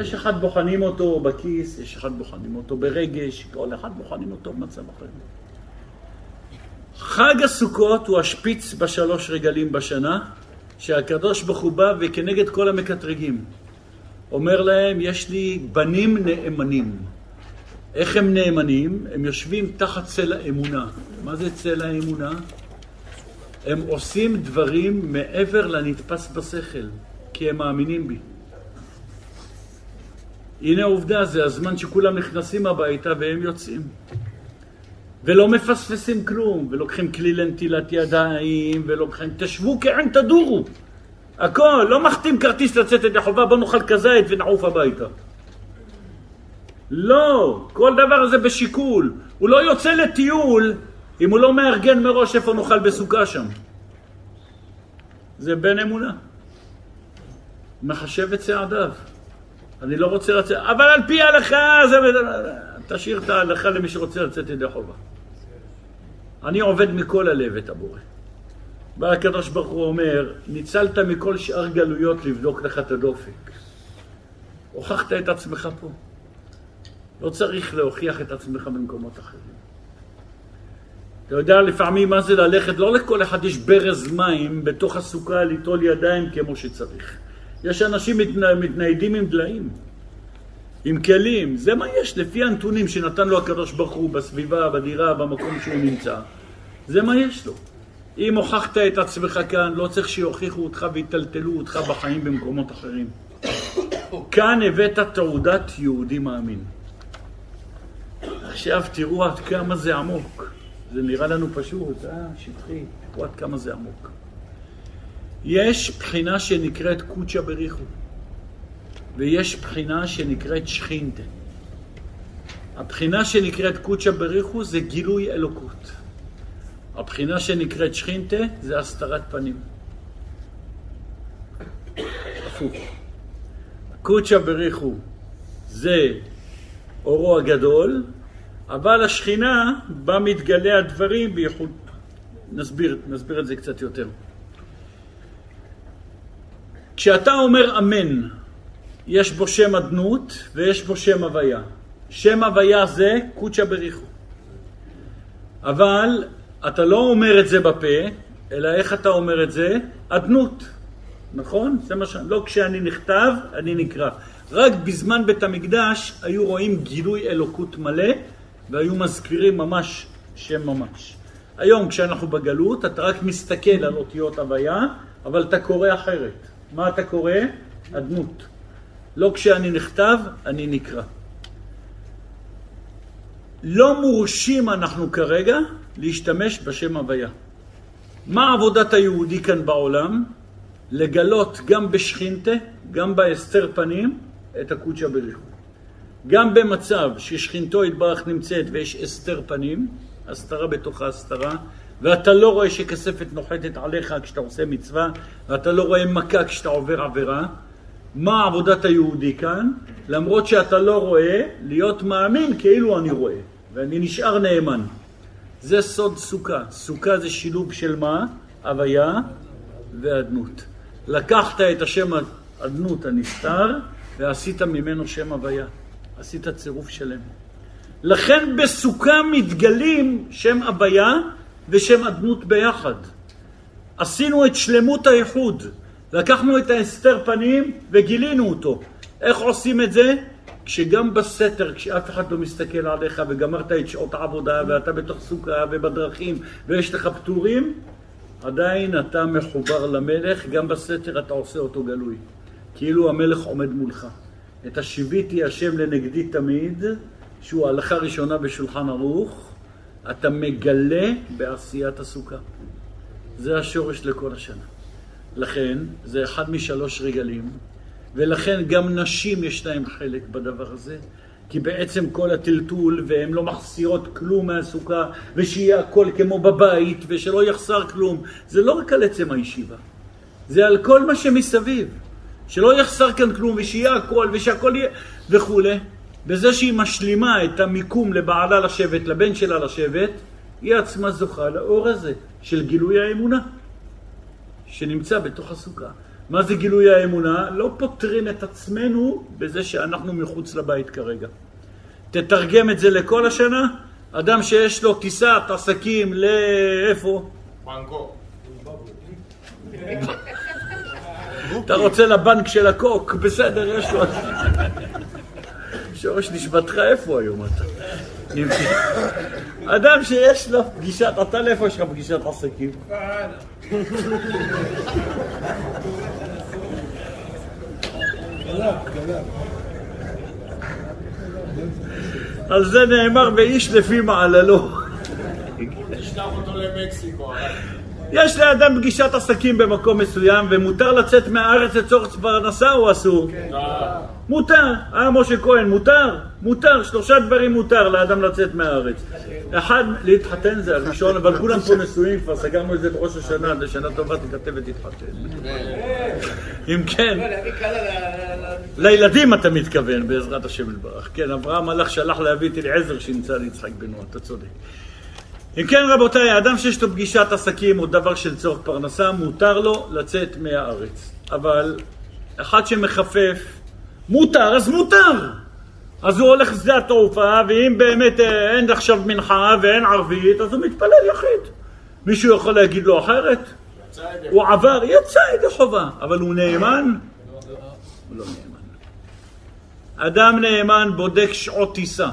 יש אחד בוחנים אותו בכיס, יש אחד בוחנים אותו ברגש, כל אחד בוחנים אותו במצב אחר. חג הסוכות הוא השפיץ בשלוש רגלים בשנה, שהקדוש ברוך הוא בא וכנגד כל המקטרגים. אומר להם, יש לי בנים נאמנים. איך הם נאמנים? הם יושבים תחת צל האמונה. מה זה צל האמונה? הם עושים דברים מעבר לנתפס בשכל, כי הם מאמינים בי. הנה עובדה, זה הזמן שכולם נכנסים הביתה והם יוצאים. ולא מפספסים כלום, ולוקחים כלי לנטילת ידיים, ולוקחים, תשבו כעין תדורו. הכל, לא מחתים כרטיס לצאת ידי חובה, בוא נאכל כזית ונעוף הביתה. לא, כל דבר הזה בשיקול. הוא לא יוצא לטיול אם הוא לא מארגן מראש איפה נאכל בסוכה שם. זה בן אמונה. מחשב את צעדיו. אני לא רוצה לצאת, אבל על פי ההלכה זה... תשאיר את ההלכה למי שרוצה לצאת ידי חובה. אני עובד מכל הלב את הבורא. בא הקדוש ברוך הוא אומר, ניצלת מכל שאר גלויות לבדוק לך את הדופק. הוכחת את עצמך פה. לא צריך להוכיח את עצמך במקומות אחרים. אתה יודע לפעמים מה זה ללכת, לא לכל אחד יש ברז מים בתוך הסוכה ליטול ידיים כמו שצריך. יש אנשים מתניידים עם דליים, עם כלים, זה מה יש לפי הנתונים שנתן לו הקדוש ברוך הוא בסביבה, בדירה, במקום שהוא נמצא. זה מה יש לו. אם הוכחת את עצמך כאן, לא צריך שיוכיחו אותך ויטלטלו אותך בחיים במקומות אחרים. כאן הבאת תעודת יהודי מאמין. עכשיו תראו עד כמה זה עמוק. זה נראה לנו פשוט, אה, שטחי, תראו עד כמה זה עמוק. יש בחינה שנקראת קוצ'ה בריחו, ויש בחינה שנקראת שכינתה. הבחינה שנקראת קוצ'ה בריחו זה גילוי אלוקות. הבחינה שנקראת שכינתה זה הסתרת פנים. הפוך. קוצ'ה בריחו זה אורו הגדול, אבל השכינה, בה מתגלה הדברים בייחוד. נסביר, נסביר את זה קצת יותר. כשאתה אומר אמן, יש בו שם אדנות ויש בו שם הוויה. שם הוויה זה קוצ'ה בריחו. אבל אתה לא אומר את זה בפה, אלא איך אתה אומר את זה? אדנות. נכון? זה מה ש... לא כשאני נכתב, אני נקרא. רק בזמן בית המקדש היו רואים גילוי אלוקות מלא והיו מזכירים ממש שם ממש. היום כשאנחנו בגלות אתה רק מסתכל על אותיות הוויה, אבל אתה קורא אחרת. מה אתה קורא? אדנות. לא כשאני נכתב, אני נקרא. לא מורשים אנחנו כרגע להשתמש בשם הוויה. מה עבודת היהודי כאן בעולם? לגלות גם בשכינתה, גם בהסתר פנים, את הקודשא בריחו. גם במצב ששכינתו יתברך נמצאת ויש הסתר פנים, הסתרה בתוך ההסתרה, ואתה לא רואה שכספת נוחתת עליך כשאתה עושה מצווה, ואתה לא רואה מכה כשאתה עובר עבירה, מה עבודת היהודי כאן? למרות שאתה לא רואה, להיות מאמין כאילו אני רואה, ואני נשאר נאמן. זה סוד סוכה. סוכה זה שילוב של מה? הוויה ואדנות. לקחת את השם אדנות הנסתר ועשית ממנו שם הוויה. עשית צירוף שלם. לכן בסוכה מתגלים שם הוויה ושם אדנות ביחד. עשינו את שלמות האיחוד. לקחנו את ההסתר פנים וגילינו אותו. איך עושים את זה? כשגם בסתר, כשאף אחד לא מסתכל עליך וגמרת את שעות העבודה ואתה בתוך סוכה ובדרכים ויש לך פטורים, עדיין אתה מחובר למלך, גם בסתר אתה עושה אותו גלוי. כאילו המלך עומד מולך. את השיביתי השם לנגדי תמיד, שהוא ההלכה ראשונה בשולחן ערוך, אתה מגלה בעשיית הסוכה. זה השורש לכל השנה. לכן, זה אחד משלוש רגלים, ולכן גם נשים יש להן חלק בדבר הזה, כי בעצם כל הטלטול, והן לא מחסירות כלום מהסוכה, ושיהיה הכל כמו בבית, ושלא יחסר כלום, זה לא רק על עצם הישיבה, זה על כל מה שמסביב. שלא יחסר כאן כלום, ושיהיה הכל, ושהכל יהיה, וכולי. בזה שהיא משלימה את המיקום לבעלה לשבת, לבן שלה לשבת, היא עצמה זוכה לאור הזה של גילוי האמונה שנמצא בתוך הסוכה. מה זה גילוי האמונה? לא פותרים את עצמנו בזה שאנחנו מחוץ לבית כרגע. תתרגם את זה לכל השנה, אדם שיש לו טיסת עסקים לאיפה? בנקו. אתה רוצה לבנק של הקוק, בסדר, יש לו. שורש נשבתך איפה היום אתה? אדם שיש לו פגישת, אתה לאיפה יש לך פגישת עסקים? על זה נאמר ואיש לפי מעללו. תשלח אותו למקסיקו. יש לאדם פגישת עסקים במקום מסוים ומותר לצאת מהארץ לצורך פרנסה או אסור? מותר. אה, משה כהן, מותר? מותר. שלושה דברים מותר לאדם לצאת מהארץ. אחד, להתחתן זה הראשון, אבל כולם פה נשואים, כבר סגרנו את זה בראש השנה, לשנה טובה תכתב ותתחתן. אם כן, לילדים אתה מתכוון, בעזרת השם יתברך. כן, אברהם הלך, שלח להביא את אליעזר שנמצא ליצחק בנו, אתה צודק. אם כן רבותיי, האדם שיש לו פגישת עסקים או דבר של צורך פרנסה, מותר לו לצאת מהארץ. אבל אחד שמחפף, מותר, אז מותר. אז הוא הולך לשדה התעופה, ואם באמת אה, אין עכשיו מנחה ואין ערבית, אז הוא מתפלל יחיד. מישהו יכול להגיד לו אחרת? הוא עבר, יצא ידי חובה, אבל הוא נאמן? הוא לא נאמן. אדם נאמן בודק שעות טיסה.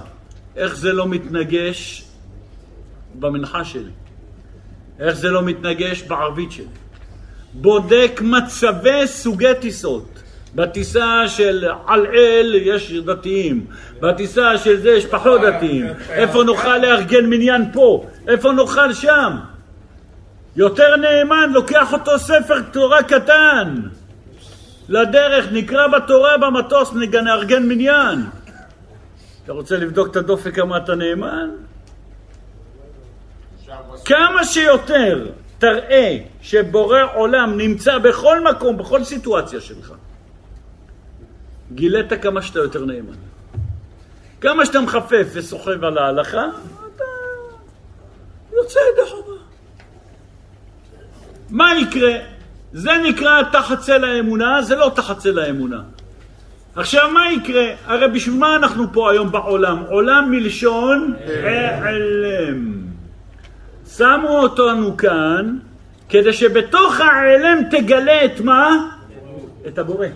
איך זה לא מתנגש במנחה שלי? איך זה לא מתנגש בערבית שלי? בודק מצבי סוגי טיסות. בטיסה של על-אל יש דתיים, בטיסה של זה יש פחות דתיים. איפה נוכל לארגן מניין פה? איפה נוכל שם? יותר נאמן, לוקח אותו ספר תורה קטן לדרך, נקרא בתורה במטוס, נארגן מניין. אתה רוצה לבדוק את הדופק כמה אתה נאמן? כמה שיותר תראה שבורא עולם נמצא בכל מקום, בכל סיטואציה שלך, גילית כמה שאתה יותר נאמן. כמה שאתה מחפף וסוחב על ההלכה, אתה יוצא ידי חובה. מה יקרה? זה נקרא תחת צל האמונה, זה לא תחת צל האמונה. עכשיו מה יקרה? הרי בשביל מה אנחנו פה היום בעולם? עולם מלשון העלם. שמו אותנו כאן כדי שבתוך העלם תגלה את מה? את הבורא.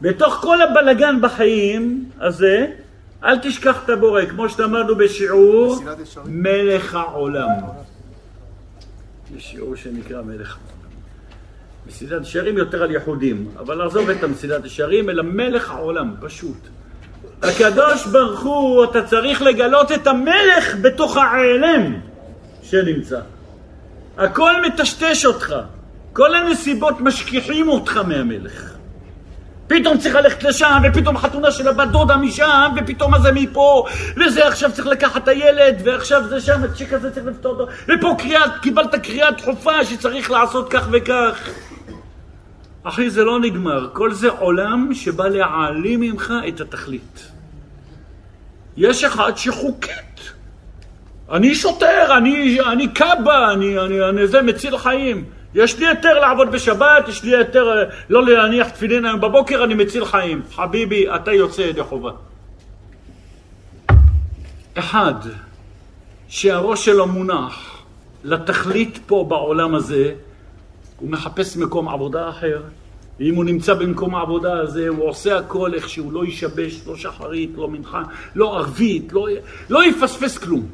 בתוך כל הבלגן בחיים הזה, אל תשכח את הבורא, כמו שאמרנו בשיעור, מלך העולם. יש שיעור שנקרא מלך העולם. מסילת ישרים יותר על יחודים, אבל עזוב את המסילת ישרים, אלא מלך העולם, פשוט. הקדוש ברוך הוא, אתה צריך לגלות את המלך בתוך העלם שנמצא. הכל מטשטש אותך, כל הנסיבות משכיחים אותך מהמלך. פתאום צריך ללכת לשם, ופתאום חתונה של הבת דודה משם, ופתאום הזה מפה, וזה עכשיו צריך לקחת את הילד, ועכשיו זה שם, הצ'יק הזה צריך לפתור אותו, ופה קריאה, קיבלת קריאה דחופה שצריך לעשות כך וכך. אחי, זה לא נגמר. כל זה עולם שבא להעלים ממך את התכלית. יש אחד שחוקית. אני שוטר, אני, אני קאבה, אני, אני, אני זה מציל חיים. יש לי היתר לעבוד בשבת, יש לי היתר אה, לא להניח תפילין היום בבוקר, אני מציל חיים. חביבי, אתה יוצא ידי חובה. אחד, שהראש שלו מונח לתכלית פה בעולם הזה, הוא מחפש מקום עבודה אחר. ואם הוא נמצא במקום העבודה הזה, הוא עושה הכל איך שהוא לא ישבש, לא שחרית, לא מנחה, לא ערבית, לא, לא יפספס כלום.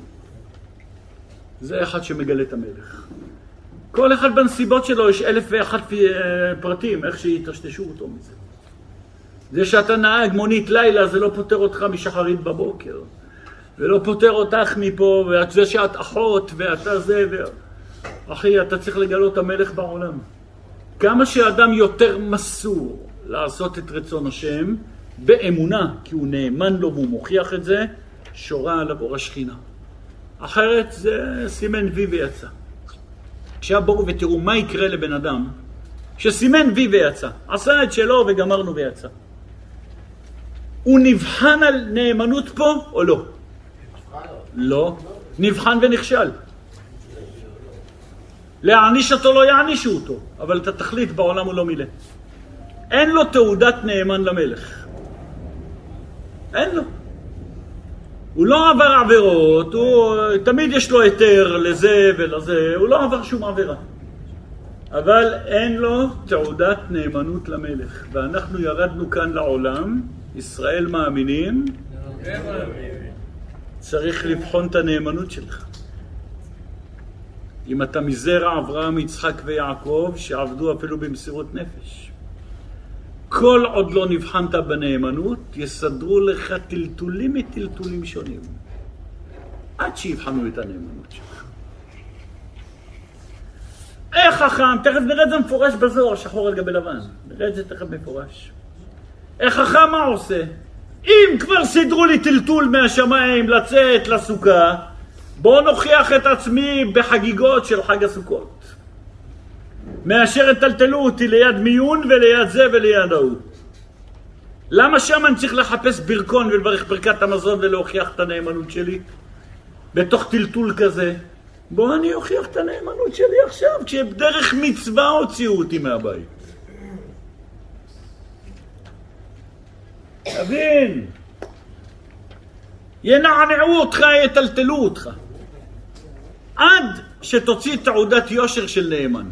זה אחד שמגלה את המלך. כל אחד בנסיבות שלו יש אלף ואחת אה, פרטים, איך שיטשטשו אותו מזה. זה שאתה נהג מונית לילה זה לא פוטר אותך משחרית בבוקר, ולא פוטר אותך מפה, וזה שאת אחות, ואתה זה, ו... אחי, אתה צריך לגלות המלך בעולם. כמה שאדם יותר מסור לעשות את רצון השם, באמונה, כי הוא נאמן לו והוא מוכיח את זה, שורה עליו אור השכינה. אחרת זה סימן וי ויצא. עכשיו בואו ותראו מה יקרה לבן אדם שסימן וי ויצא. עשה את שלו וגמרנו ויצא. הוא נבחן על נאמנות פה או לא? לא. נבחן ונכשל. להעניש אותו לא יענישו אותו, אבל את התכלית בעולם הוא לא מילא. אין לו תעודת נאמן למלך. אין לו. הוא לא עבר עבירות, הוא, תמיד יש לו היתר לזה ולזה, הוא לא עבר שום עבירה. אבל אין לו תעודת נאמנות למלך. ואנחנו ירדנו כאן לעולם, ישראל מאמינים, צריך לבחון את הנאמנות שלך. אם אתה מזרע אברהם, יצחק ויעקב, שעבדו אפילו במסירות נפש. כל עוד לא נבחנת בנאמנות, יסדרו לך טלטולים מטלטולים שונים. עד שיבחנו את הנאמנות שלך. איך חכם, תכף נראה את זה מפורש בזוהר, שחור על גבי לבן. נראה את זה תכף מפורש. איך חכם מה עושה? אם כבר סידרו לי טלטול מהשמיים לצאת לסוכה, בואו נוכיח את עצמי בחגיגות של חג הסוכות. מאשר יטלטלו אותי ליד מיון וליד זה וליד ההוא. למה שם אני צריך לחפש ברכון ולברך ברכת המזון ולהוכיח את הנאמנות שלי? בתוך טלטול כזה. בואו אני אוכיח את הנאמנות שלי עכשיו, כשדרך מצווה הוציאו אותי מהבית. תבין. ינענעו אותך, יטלטלו אותך. עד שתוציא תעודת יושר של נאמן.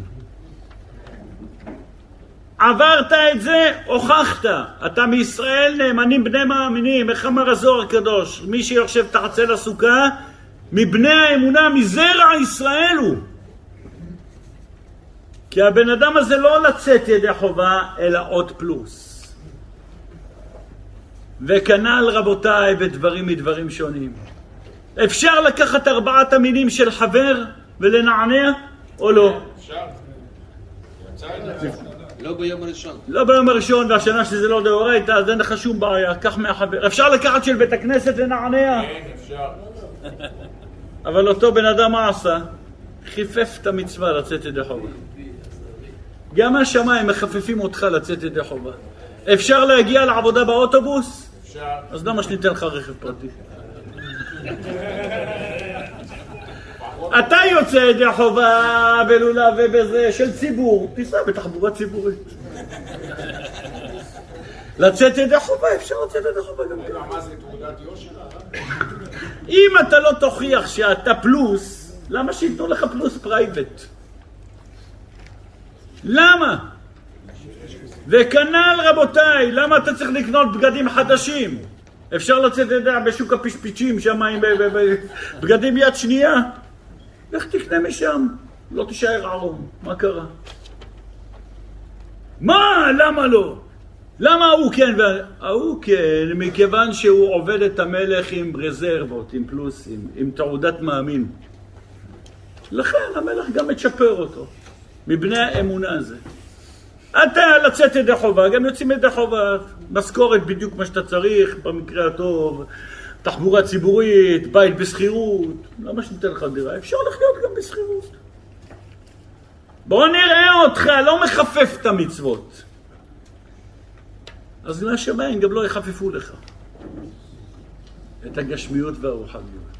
עברת את זה, הוכחת. אתה מישראל נאמנים בני מאמינים. איך אמר הזוהר הקדוש? מי שיושב תחת צל הסוכה, מבני האמונה, מזרע ישראל הוא. כי הבן אדם הזה לא לצאת ידי חובה, אלא עוד פלוס. וכנ"ל רבותיי בדברים מדברים שונים. אפשר לקחת ארבעת המינים של חבר ולנענע או לא? אפשר. לא ביום הראשון. לא ביום הראשון והשנה שזה לא דאורייתא, אז אין לך שום בעיה, קח מהחבר. אפשר לקחת של בית הכנסת לנענע, כן, אפשר. אבל אותו בן אדם מה עשה? חיפף את המצווה לצאת ידי חובה. גם השמיים מחפפים אותך לצאת ידי חובה. אפשר להגיע לעבודה באוטובוס? אפשר. אז למה שניתן לך רכב פרטי? אתה יוצא ידי חובה בלולה ובזה של ציבור, תיסע בתחבורה ציבורית. לצאת ידי חובה, אפשר לצאת ידי חובה גם כן. מה זה תעודת יושר? אם אתה לא תוכיח שאתה פלוס, למה שייתנו לך פלוס private? למה? וכנ"ל רבותיי, למה אתה צריך לקנות בגדים חדשים? אפשר לצאת, אתה יודע, בשוק הפשפיצ'ים שם עם בגדים יד שנייה? לך תקנה משם, לא תישאר ערום, מה קרה? מה? למה לא? למה ההוא כן וההוא כן? מכיוון שהוא עובד את המלך עם רזרבות, עם פלוסים, עם תעודת מאמין. לכן המלך גם מצ'פר אותו, מבני האמונה הזה. אתה לצאת ידי חובה, גם יוצאים ידי חובה, משכורת בדיוק מה שאתה צריך, במקרה הטוב, תחבורה ציבורית, בית בשכירות, למה שניתן לך דירה? אפשר לחיות גם בשכירות. בוא נראה אותך, לא מחפף את המצוות. אז מהשמיים גם לא יחפפו לך את הגשמיות והרוחניות.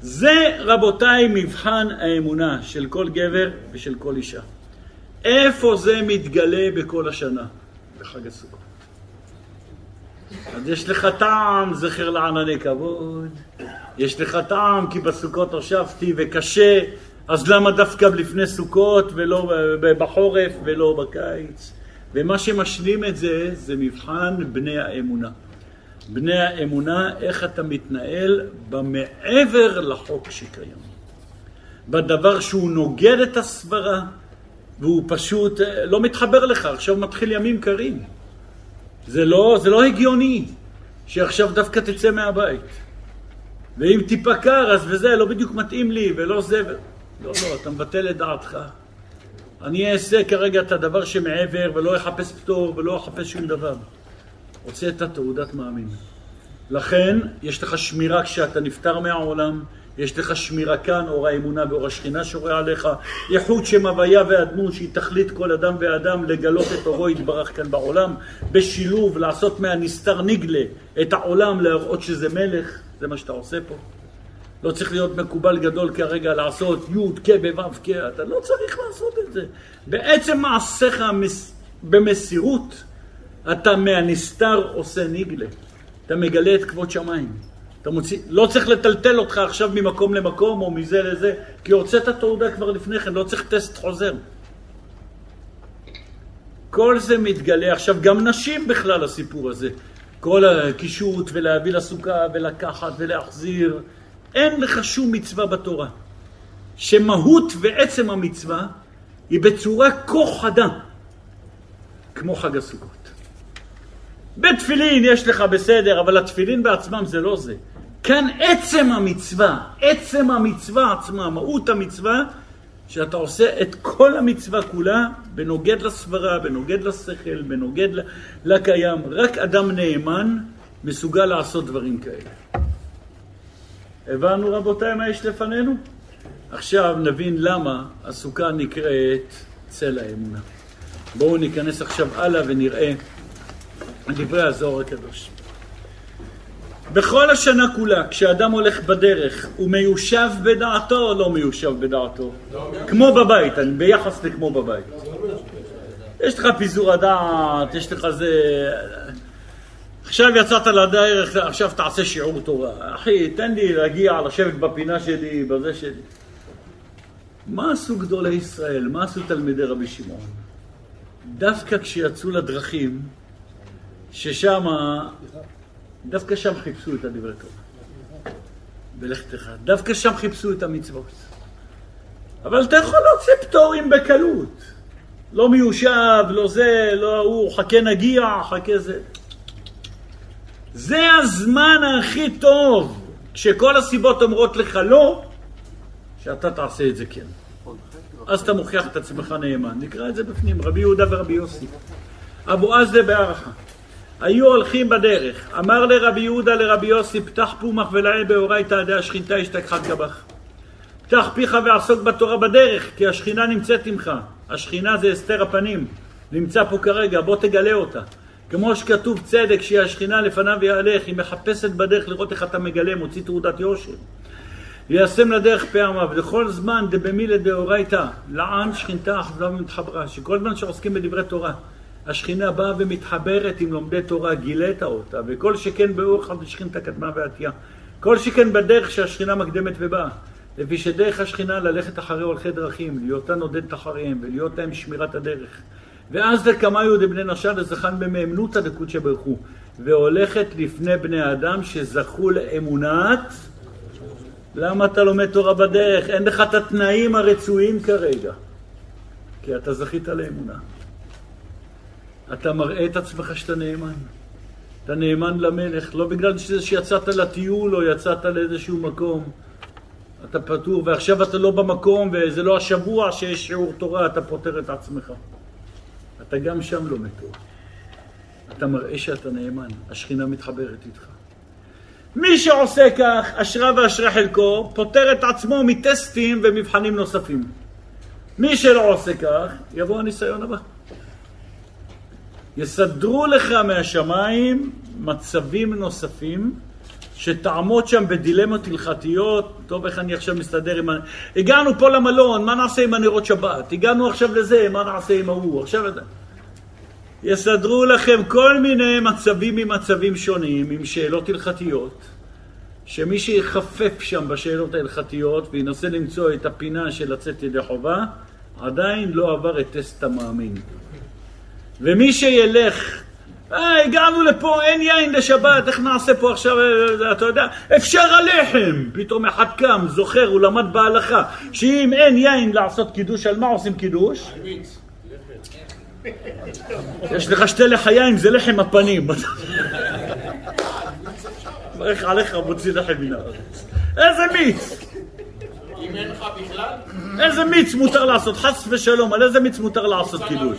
זה, רבותיי, מבחן האמונה של כל גבר ושל כל אישה. איפה זה מתגלה בכל השנה? בחג הסוכות. אז יש לך טעם, זכר לענני כבוד. יש לך טעם, כי בסוכות הושבתי וקשה, אז למה דווקא לפני סוכות ולא בחורף ולא בקיץ? ומה שמשלים את זה, זה מבחן בני האמונה. בני האמונה, איך אתה מתנהל במעבר לחוק שקיים. בדבר שהוא נוגד את הסברה, והוא פשוט אה, לא מתחבר לך, עכשיו מתחיל ימים קרים. זה לא, זה לא הגיוני שעכשיו דווקא תצא מהבית. ואם טיפה קר, אז וזה לא בדיוק מתאים לי, ולא זה... ו... לא, לא, אתה מבטל את דעתך. אני אעשה כרגע את הדבר שמעבר, ולא אחפש פטור, ולא אחפש שום דבר. רוצה את התעודת מאמין. לכן, יש לך שמירה כשאתה נפטר מהעולם, יש לך שמירה כאן, אור האמונה ואור השכינה שורה עליך, ייחוד שם הוויה ואדנות שהיא תכלית כל אדם ואדם לגלות את אורו יתברך כאן בעולם, בשילוב לעשות מהנסתר נגלה את העולם להראות שזה מלך, זה מה שאתה עושה פה. לא צריך להיות מקובל גדול כרגע לעשות י' כ' בו' כ', אתה לא צריך לעשות את זה. בעצם מעשיך במסירות, אתה מהנסתר עושה נגלה. אתה מגלה את כבוד שמיים. אתה מוציא, לא צריך לטלטל אותך עכשיו ממקום למקום או מזה לזה, כי הוצאת תעודה כבר לפני כן, לא צריך טסט חוזר. כל זה מתגלה. עכשיו, גם נשים בכלל הסיפור הזה. כל הקישוט ולהביא לסוכה ולקחת ולהחזיר. אין לך שום מצווה בתורה. שמהות ועצם המצווה היא בצורה כה חדה, כמו חג הסוכות. בתפילין יש לך בסדר, אבל התפילין בעצמם זה לא זה. כאן עצם המצווה, עצם המצווה עצמה, מהות המצווה, שאתה עושה את כל המצווה כולה בנוגד לסברה, בנוגד לשכל, בנוגד לקיים. רק אדם נאמן מסוגל לעשות דברים כאלה. הבנו רבותיי מה יש לפנינו? עכשיו נבין למה הסוכה נקראת צל האמונה. בואו ניכנס עכשיו הלאה ונראה דברי הזוהר הקדוש. בכל השנה כולה, כשאדם הולך בדרך, הוא מיושב בדעתו או לא מיושב בדעתו? כמו בבית, ביחס לכמו בבית. יש לך פיזור הדעת, יש לך זה... עכשיו יצאת לדרך, עכשיו תעשה שיעור תורה. אחי, תן לי להגיע, לשבת בפינה שלי, בזה שלי. מה עשו גדולי ישראל? מה עשו תלמידי רבי שמעון? דווקא כשיצאו לדרכים, ששם, דווקא שם חיפשו את הדברי תורה. בלכתך. דווקא שם חיפשו את המצוות. אבל אתה יכול להוציא פטורים בקלות. לא מיושב, לא זה, לא ההוא, חכה נגיע, חכה זה. זה הזמן הכי טוב, כשכל הסיבות אומרות לך לא, שאתה תעשה את זה כן. אז אתה מוכיח את עצמך נאמן. נקרא את זה בפנים, רבי יהודה ורבי יוסי. אבו עזלה בהערכה. היו הולכים בדרך. אמר לרבי יהודה לרבי יוסי, פתח פומח ולעיל באורייתא עדי השכינתה השתכחת גבך. פתח פיך ועסוק בתורה בדרך, כי השכינה נמצאת עמך. השכינה זה הסתר הפנים, נמצא פה כרגע, בוא תגלה אותה. כמו שכתוב צדק, שהיא השכינה לפניו יהלך, היא מחפשת בדרך לראות איך אתה מגלה, מוציא תעודת יושר. ליישם לדרך פעמיו, לכל זמן דבמילה דאורייתא, לען שכינתה אחווה ומתחברה, שכל זמן שעוסקים בדברי תורה, השכינה באה ומתחברת עם לומדי תורה, גילית אותה, וכל שכן באור אחד שכינתה קדמה ועטייה. כל שכן בדרך שהשכינה מקדמת ובאה. לפי שדרך השכינה ללכת אחרי הולכי דרכים, להיותה נודדת אחריהם, ולהיות להם שמירת הדרך. ואז לקמיו דבני נשה לזכן במאמנותא דקודשא ברכו, הוא, והולכת לפני בני אדם שזכו לאמונת למה אתה לומד תורה בדרך? אין לך את התנאים הרצויים כרגע. כי אתה זכית לאמונה. אתה מראה את עצמך שאתה נאמן. אתה נאמן למלך, לא בגלל שזה שיצאת לטיול או יצאת לאיזשהו מקום. אתה פטור, ועכשיו אתה לא במקום, וזה לא השבוע שיש שיעור תורה, אתה פוטר את עצמך. אתה גם שם לומד תורה. אתה מראה שאתה נאמן, השכינה מתחברת איתך. מי שעושה כך, אשרה ואשרה חלקו, פוטר את עצמו מטסטים ומבחנים נוספים. מי שלא עושה כך, יבוא הניסיון הבא. יסדרו לך מהשמיים מצבים נוספים שתעמוד שם בדילמות הלכתיות, טוב איך אני עכשיו מסתדר עם ה... הגענו פה למלון, מה נעשה עם הנרות שבת? הגענו עכשיו לזה, מה נעשה עם ההוא? עכשיו... יסדרו לכם כל מיני מצבים ממצבים שונים, עם שאלות הלכתיות, שמי שיחפף שם בשאלות ההלכתיות וינסה למצוא את הפינה של לצאת ידי חובה, עדיין לא עבר את טסט המאמין. ומי שילך, אה, הגענו לפה, אין יין לשבת, איך נעשה פה עכשיו, אה, אתה יודע, אפשר הלחם. פתאום אחד קם, זוכר, הוא למד בהלכה, שאם אין יין לעשות קידוש, על מה עושים קידוש? יש לך שתי לחיים, זה לחם הפנים. מברך עליך, מוציא לחם מן הארץ. איזה מיץ! אם אין לך בכלל? איזה מיץ מותר לעשות? חס ושלום, על איזה מיץ מותר לעשות קידוש?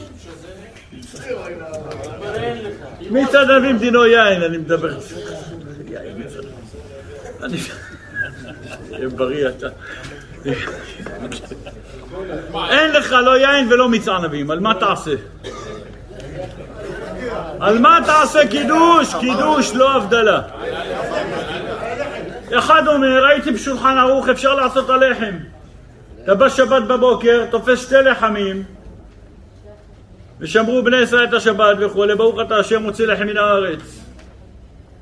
מיץ ענבים דינו יין, אני מדבר. אני... בריא אתה. אין לך לא יין ולא מיץ ענבים, על מה תעשה? על מה תעשה קידוש? קידוש, לא הבדלה. אחד אומר, הייתי בשולחן ערוך, אפשר לעשות הלחם. אתה בא שבת בבוקר, תופס שתי לחמים, ושמרו בני ישראל את השבת וכולי, ברוך אתה השם מוציא לחם מן הארץ.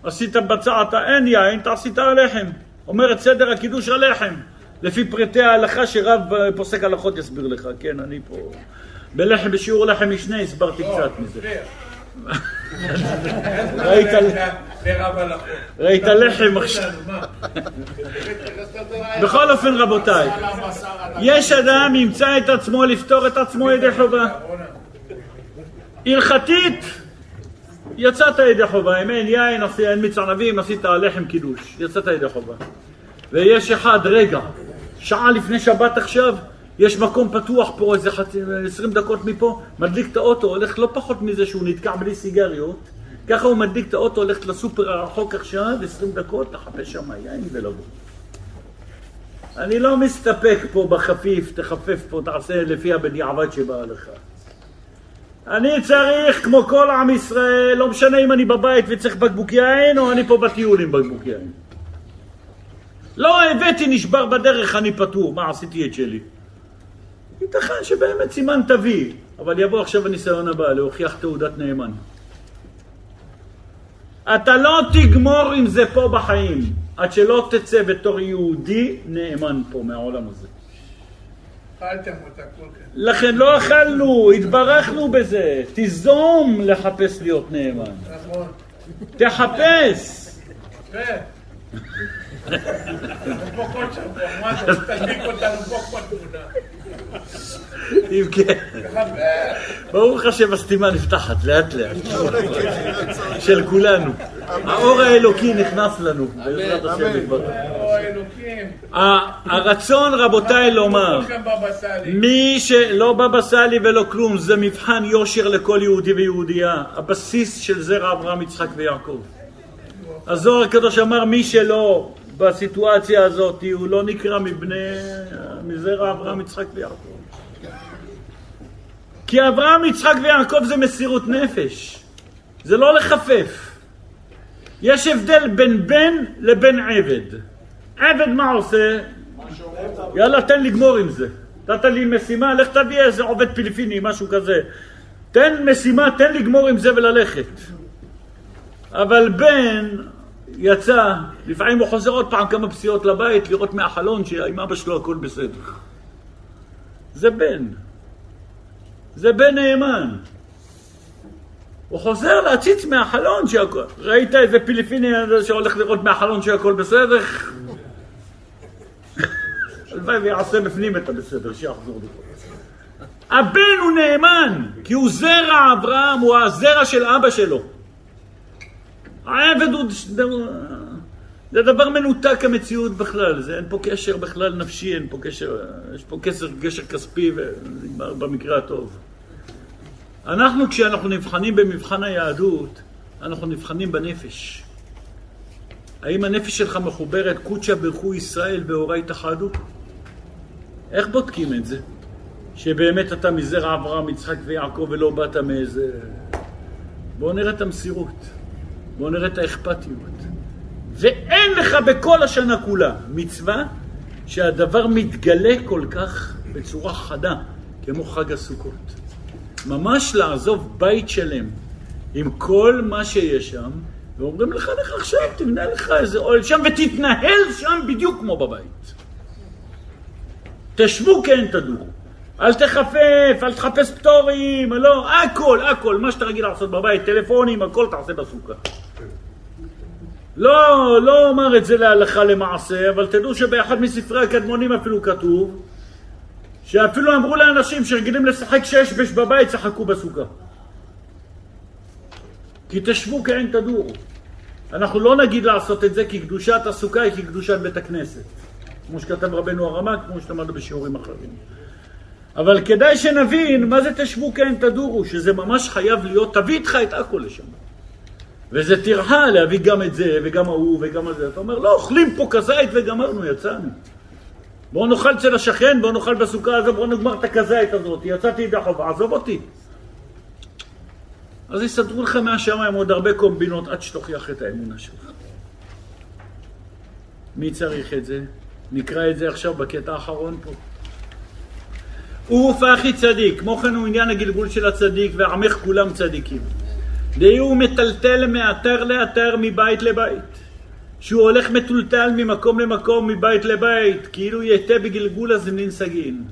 עשית בצעת, אין יין, אתה עשית הלחם. אומרת סדר הקידוש הלחם. לפי פרטי ההלכה שרב אה, פוסק הלכות יסביר לך, כן, אני פה... בלחם, בשיעור לחם משנה הסברתי לא, קצת מזה. ראית ראית לחם עכשיו. בכל אופן רבותיי, יש אדם ימצא את עצמו לפתור את עצמו ידי חובה. הלכתית, יצאת ידי חובה, אם אין יין, אין מיץ ענבים, עשית לחם קידוש, יצאת ידי חובה. ויש אחד, רגע, שעה לפני שבת עכשיו, יש מקום פתוח פה איזה חצי, עשרים דקות מפה, מדליק את האוטו, הולך לא פחות מזה שהוא נתקע בלי סיגריות, ככה הוא מדליק את האוטו, הולך לסופר הרחוק עכשיו, עשרים דקות, לחפש שם יין ולבוא. אני לא מסתפק פה בחפיף, תחפף פה, תעשה לפי הבדיעבד שבא לך. אני צריך, כמו כל עם ישראל, לא משנה אם אני בבית וצריך בקבוק יין, או אני פה בטיול עם בקבוק יין. לא הבאתי נשבר בדרך, אני פטור, מה עשיתי את שלי? ייתכן שבאמת סימן תביא, אבל יבוא עכשיו הניסיון הבא, להוכיח תעודת נאמן. אתה לא תגמור עם זה פה בחיים, עד שלא תצא בתור יהודי נאמן פה מהעולם הזה. אכלתם אותה כל כך. לכן לא אכלנו, התברכנו בזה. תיזום לחפש להיות נאמן. נכון. תחפש. תדליק אותנו פה כמו תמונה. אם כן, ברוך השם הסתימה נפתחת לאט לאט. של כולנו. האור האלוקי נכנס לנו, בעזרת השם יתברך. הרצון רבותיי לומר. מי שלא בבא סאלי ולא כלום, זה מבחן יושר לכל יהודי ויהודייה. הבסיס של זרע אברהם, יצחק ויעקב. הזוהר הקדוש אמר, מי שלא בסיטואציה הזאת, הוא לא נקרא מבני, מזרע אברהם, יצחק ויעקב. כי אברהם, יצחק ויעקב זה מסירות נפש. זה לא לחפף. יש הבדל בין בן לבין עבד. עבד מה עושה? יאללה, תן לגמור עם זה. נתת לי משימה, לך תביא איזה עובד פיליפיני, משהו כזה. תן משימה, תן לגמור עם זה וללכת. אבל בן יצא, לפעמים הוא חוזר עוד פעם כמה פסיעות לבית, לראות מהחלון שעם אבא שלו הכל בסדר. זה בן. זה בן נאמן. הוא חוזר להציץ מהחלון שהכל... ראית איזה פיליפיני שהולך לראות מהחלון שהכל בסדר? הלוואי ויעשה בפנים את הבסדר, שיחזור לפה. הבן הוא נאמן, כי הוא זרע אברהם, הוא הזרע של אבא שלו. העבד הוא... זה דבר מנותק המציאות בכלל, זה, אין פה קשר בכלל נפשי, אין פה קשר, יש פה קשר, קשר כספי ונגמר במקרה הטוב. אנחנו, כשאנחנו נבחנים במבחן היהדות, אנחנו נבחנים בנפש. האם הנפש שלך מחוברת קודשא ברכו ישראל והורי תחדו? איך בודקים את זה? שבאמת אתה מזרע אברהם, יצחק ויעקב ולא באת מאיזה... בואו נראה את המסירות, בואו נראה את האכפתיות. ואין לך בכל השנה כולה מצווה שהדבר מתגלה כל כך בצורה חדה, כמו חג הסוכות. ממש לעזוב בית שלם עם כל מה שיש שם, ואומרים לך, לך עכשיו, תבנה לך איזה אוהל שם ותתנהל שם בדיוק כמו בבית. תשבו כן תדורו. אל תחפף, אל תחפש פטורים, לא, הכל, הכל, מה שאתה רגיל לעשות בבית, טלפונים, הכל תעשה בסוכה. לא, לא אומר את זה להלכה למעשה, אבל תדעו שבאחד מספרי הקדמונים אפילו כתוב שאפילו אמרו לאנשים שרגילים לשחק שש בש בבית, שחקו בסוכה. כי תשבו כעין תדורו. אנחנו לא נגיד לעשות את זה כי קדושת הסוכה היא כקדושת בית הכנסת. כמו שכתב רבנו הרמ"א, כמו שלמדנו בשיעורים אחרים. אבל כדאי שנבין מה זה תשבו כעין תדורו, שזה ממש חייב להיות, תביא איתך את הכל לשם. וזה טרחה להביא גם את זה וגם ההוא וגם את זה. אתה אומר, לא, אוכלים פה כזית וגמרנו, יצאנו. בואו נאכל אצל השכן, בואו נאכל בסוכה הזו, בואו נגמר את הכזית הזאת, יצאתי ידי חובה, עזוב אותי. אז יסדרו לך מהשמיים עוד הרבה קומבינות עד שתוכיח את האמונה שלך. מי צריך את זה? נקרא את זה עכשיו בקטע האחרון פה. ופחי צדיק, כמו כן הוא עניין הגלגול של הצדיק, ועמך כולם צדיקים. דהי הוא מטלטל מאתר לאתר, מבית לבית. שהוא הולך מטולטל ממקום למקום, מבית לבית, כאילו יתה בגלגול הזמנין סגין.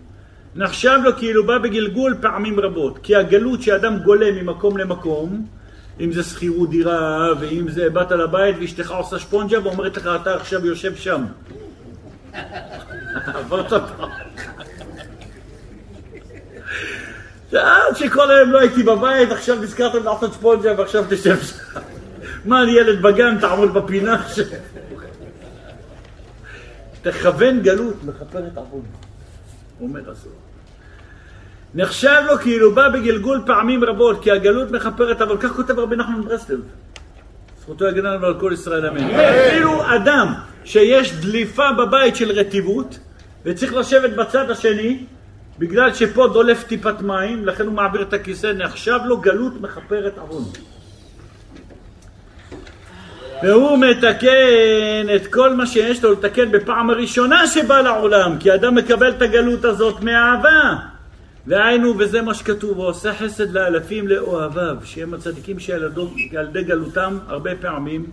נחשב לו כאילו בא בגלגול פעמים רבות, כי הגלות שאדם גולה ממקום למקום, אם זה שכירות דירה, ואם זה באת לבית ואשתך עושה שפונג'ה ואומרת לך אתה עכשיו יושב שם. עברת פעם. עד שכל היום לא הייתי בבית, עכשיו נזכרתם לעשות ספונג'ה ועכשיו תשב שם. מה, אני ילד בגן, תעמוד בפינה ש... תכוון גלות, מכפרת עוון. אומר הזוהר. נחשב לו כאילו בא בגלגול פעמים רבות, כי הגלות מכפרת אבל כך כותב רבי נחמן ברסלב. זכותו יגן לנו על כל ישראל אמן. אפילו אדם שיש דליפה בבית של רטיבות, וצריך לשבת בצד השני, בגלל שפה דולף טיפת מים, לכן הוא מעביר את הכיסא, נחשב לו גלות מכפרת עוון. והוא מתקן את כל מה שיש לו לתקן בפעם הראשונה שבא לעולם, כי אדם מקבל את הגלות הזאת מאהבה. והיינו, וזה מה שכתוב, ועושה חסד לאלפים לאוהביו, שהם הצדיקים שילדי גלותם הרבה פעמים,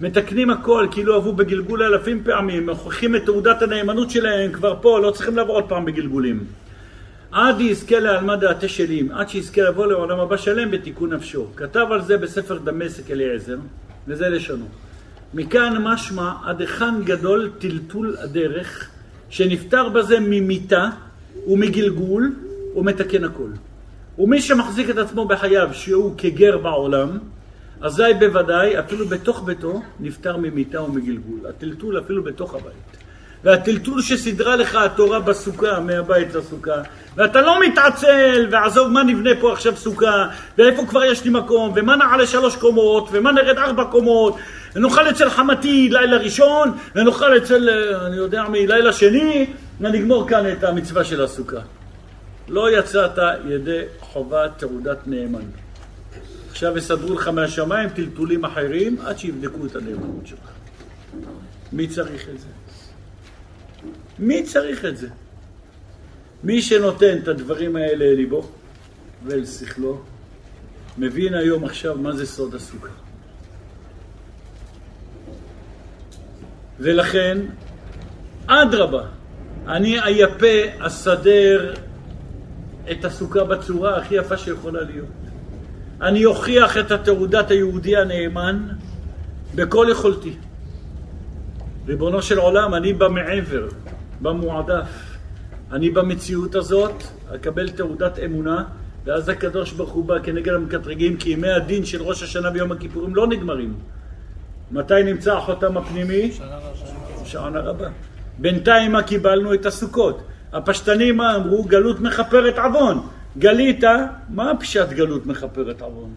מתקנים הכל, כאילו אהבו בגלגול אלפים פעמים, מוכיחים את תעודת הנאמנות שלהם כבר פה, לא צריכים לעבור עוד פעם בגלגולים. עד יזכה לעלמא דעתי שלים, עד שיזכה לבוא לעולם הבא שלם בתיקון נפשו. כתב על זה בספר דמשק אליעזר, וזה לשונו. מכאן משמע עד היכן גדול טלטול הדרך, שנפטר בזה ממיתה ומגלגול ומתקן הכל. ומי שמחזיק את עצמו בחייו שהוא כגר בעולם, אזי בוודאי, אפילו בתוך ביתו, נפטר ממיתה ומגלגול. הטלטול אפילו בתוך הבית. והטלטול שסידרה לך התורה בסוכה, מהבית לסוכה, ואתה לא מתעצל, ועזוב מה נבנה פה עכשיו סוכה, ואיפה כבר יש לי מקום, ומה נעלה שלוש קומות, ומה נרד ארבע קומות, ונאכל אצל חמתי לילה ראשון, ונאכל אצל, אה, אני יודע מי, לילה שני, ונגמור כאן את המצווה של הסוכה. לא יצאת ידי חובת תעודת נאמן. עכשיו יסדרו לך מהשמיים טלטולים אחרים עד שיבדקו את הנאמנות שלך. מי צריך את זה? מי צריך את זה? מי שנותן את הדברים האלה אל ליבו ואל שכלו, מבין היום עכשיו מה זה סוד הסוכה. ולכן, אדרבה, אני אייפה, אסדר את הסוכה בצורה הכי יפה שיכולה להיות. אני אוכיח את התעודת היהודי הנאמן בכל יכולתי. ריבונו של עולם, אני במעבר, במועדף. אני במציאות הזאת אקבל תעודת אמונה, ואז הקדוש ברוך הוא בא כנגד המקטרגים, כי ימי הדין של ראש השנה ויום הכיפורים לא נגמרים. מתי נמצא החותם הפנימי? שעון הרבה. בינתיים מה קיבלנו? את הסוכות. הפשטנים מה אמרו? גלות מכפרת עוון. גלית, מה פשט גלות מכפרת עוון?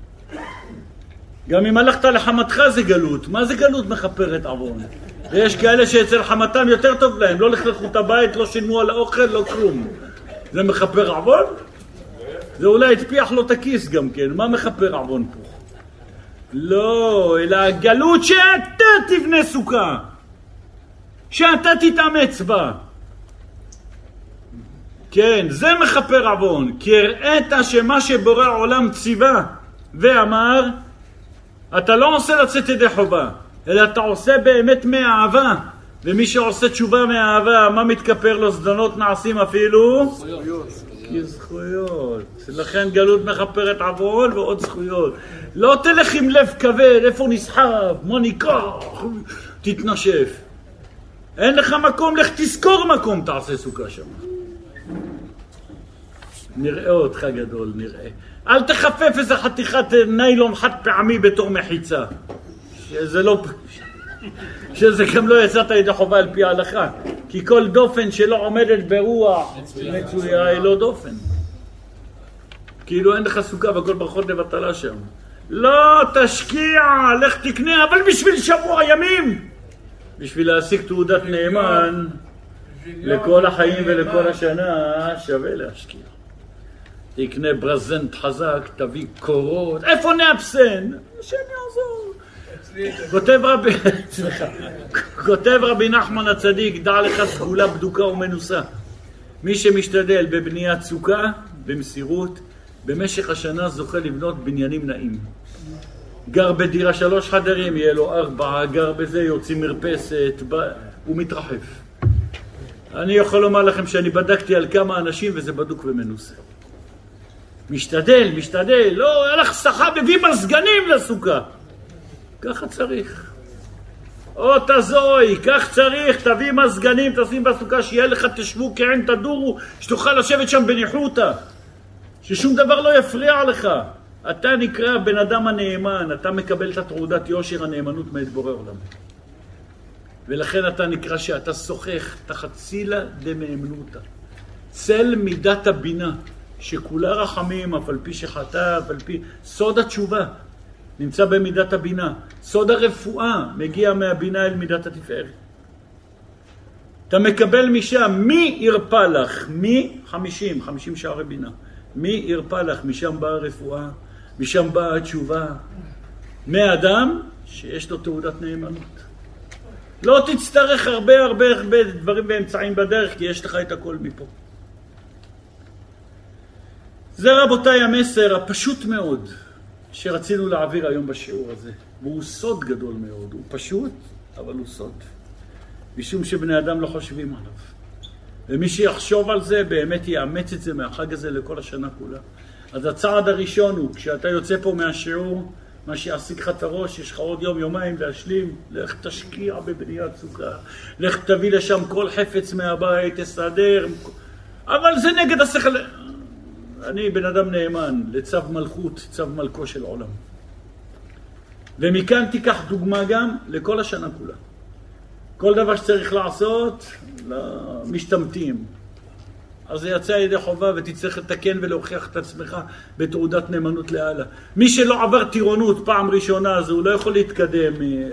גם אם הלכת לחמתך זה גלות. מה זה גלות מכפרת עוון? ויש כאלה שאצל חמתם יותר טוב להם, לא לכלכו את הבית, לא שילמו על האוכל, לא כלום. זה מכפר עוון? זה אולי הטפיח לו את הכיס גם כן, מה מכפר עוון פה? לא, אלא הגלות שאתה תבנה סוכה, שאתה תתאמץ בה. כן, זה מכפר עוון, כי הראית שמה שבורא עולם ציווה ואמר, אתה לא עושה לצאת ידי חובה, אלא אתה עושה באמת מאהבה. ומי שעושה תשובה מאהבה, מה מתכפר לו? זדונות נעשים אפילו? זכויות. זכויות. לכן גלות מכפרת עוון ועוד זכויות. לא תלך עם לב כבד, איפה נסחב, מה ניקח, תתנשף. אין לך מקום, לך תזכור מקום, תעשה סוכה שם. נראה אותך גדול, נראה. אל תחפף איזה חתיכת ניילון חד פעמי בתור מחיצה. שזה לא... שזה גם לא יצאת ידי חובה על פי ההלכה. כי כל דופן שלא עומדת ברוח מצויה היא לא דופן. כאילו אין לך סוכה והכל ברכות לבטלה שם. לא, תשקיע, לך תקנה, אבל בשביל שבוע ימים. בשביל להשיג תעודת נאמן לכל החיים ולכל השנה, שווה להשקיע. תקנה ברזנט חזק, תביא קורות, איפה נאפסן? השם יעזור. כותב רבי, סליחה, כותב רבי נחמן הצדיק, דע לך סגולה בדוקה ומנוסה. מי שמשתדל בבניית סוכה, במסירות, במשך השנה זוכה לבנות בניינים נעים. גר בדירה שלוש חדרים, יהיה לו ארבעה, גר בזה, יוציא מרפסת, הוא מתרחב. אני יכול לומר לכם שאני בדקתי על כמה אנשים וזה בדוק ומנוסה. משתדל, משתדל, לא, הלך שחה מביא מזגנים לסוכה. ככה צריך. או תזוי, כך צריך, תביא מזגנים, תשים בסוכה, שיהיה לך, תשבו כעין תדורו, שתוכל לשבת שם בניחותא. ששום דבר לא יפריע לך. אתה נקרא בן אדם הנאמן, אתה מקבל את התעודת יושר הנאמנות מאת בורא עולם. ולכן אתה נקרא שאתה שוחך תחת צילה דמאמנותא. צל מידת הבינה, שכולה רחמים, אף על פי שחטא, אף על פי... סוד התשובה נמצא במידת הבינה. סוד הרפואה מגיע מהבינה אל מידת התפארת. אתה מקבל משם, מי ירפא לך? מי? חמישים, חמישים שערי בינה. מי ירפא לך? משם באה הרפואה, משם באה התשובה. מאדם שיש לו תעודת נאמנות. לא תצטרך הרבה הרבה הרבה דברים ואמצעים בדרך, כי יש לך את הכל מפה. זה רבותיי המסר הפשוט מאוד שרצינו להעביר היום בשיעור הזה. והוא סוד גדול מאוד, הוא פשוט, אבל הוא סוד. משום שבני אדם לא חושבים עליו. ומי שיחשוב על זה באמת יאמץ את זה מהחג הזה לכל השנה כולה. אז הצעד הראשון הוא, כשאתה יוצא פה מהשיעור, מה שיעסיק לך את הראש, יש לך עוד יום, יומיים להשלים, לך תשקיע בבניית סוכה, לך תביא לשם כל חפץ מהבית, תסדר, אבל זה נגד השכל. אני בן אדם נאמן לצו מלכות, צו מלכו של עולם. ומכאן תיקח דוגמה גם לכל השנה כולה. כל דבר שצריך לעשות, למשתמטים. אז זה יצא ידי חובה ותצטרך לתקן ולהוכיח את עצמך בתעודת נאמנות לאללה. מי שלא עבר טירונות פעם ראשונה, אז הוא לא יכול להתקדם אה,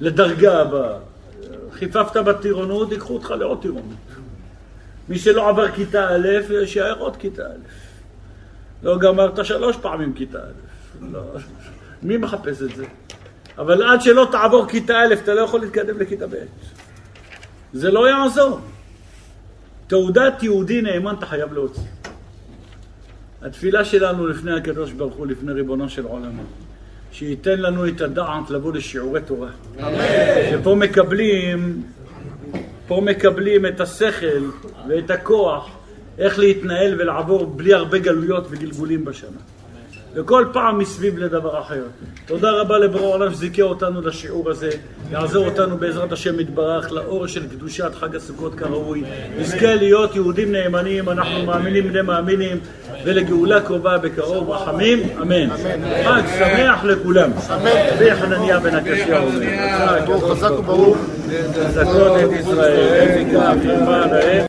לדרגה הבאה. חיפפת בטירונות, ייקחו אותך לעוד טירונות. מי שלא עבר כיתה א', יישאר עוד כיתה א'. לא גמרת שלוש פעמים כיתה א'. לא. מי מחפש את זה? אבל עד שלא תעבור כיתה א', אתה לא יכול להתקדם לכיתה ב'. זה לא יעזור. תעודת יהודי נאמן אתה חייב להוציא. התפילה שלנו לפני הקדוש ברוך הוא, לפני ריבונו של עולם, שייתן לנו את הדעת לבוא לשיעורי תורה. אמן. שפה מקבלים, פה מקבלים את השכל ואת הכוח איך להתנהל ולעבור בלי הרבה גלויות וגלגולים בשנה. וכל פעם מסביב לדבר אחר. תודה רבה לבורא העולם שזיכה אותנו לשיעור הזה, יעזור אותנו בעזרת השם יתברך לאור של קדושת חג הסוכות כראוי. נזכה להיות יהודים נאמנים, אנחנו מאמינים בני מאמינים, ולגאולה קרובה בקרוב רחמים, אמן. חג שמח לכולם. רבי חנניה בן הקשיא אומר, חזק וברוך, חזקות את ישראל,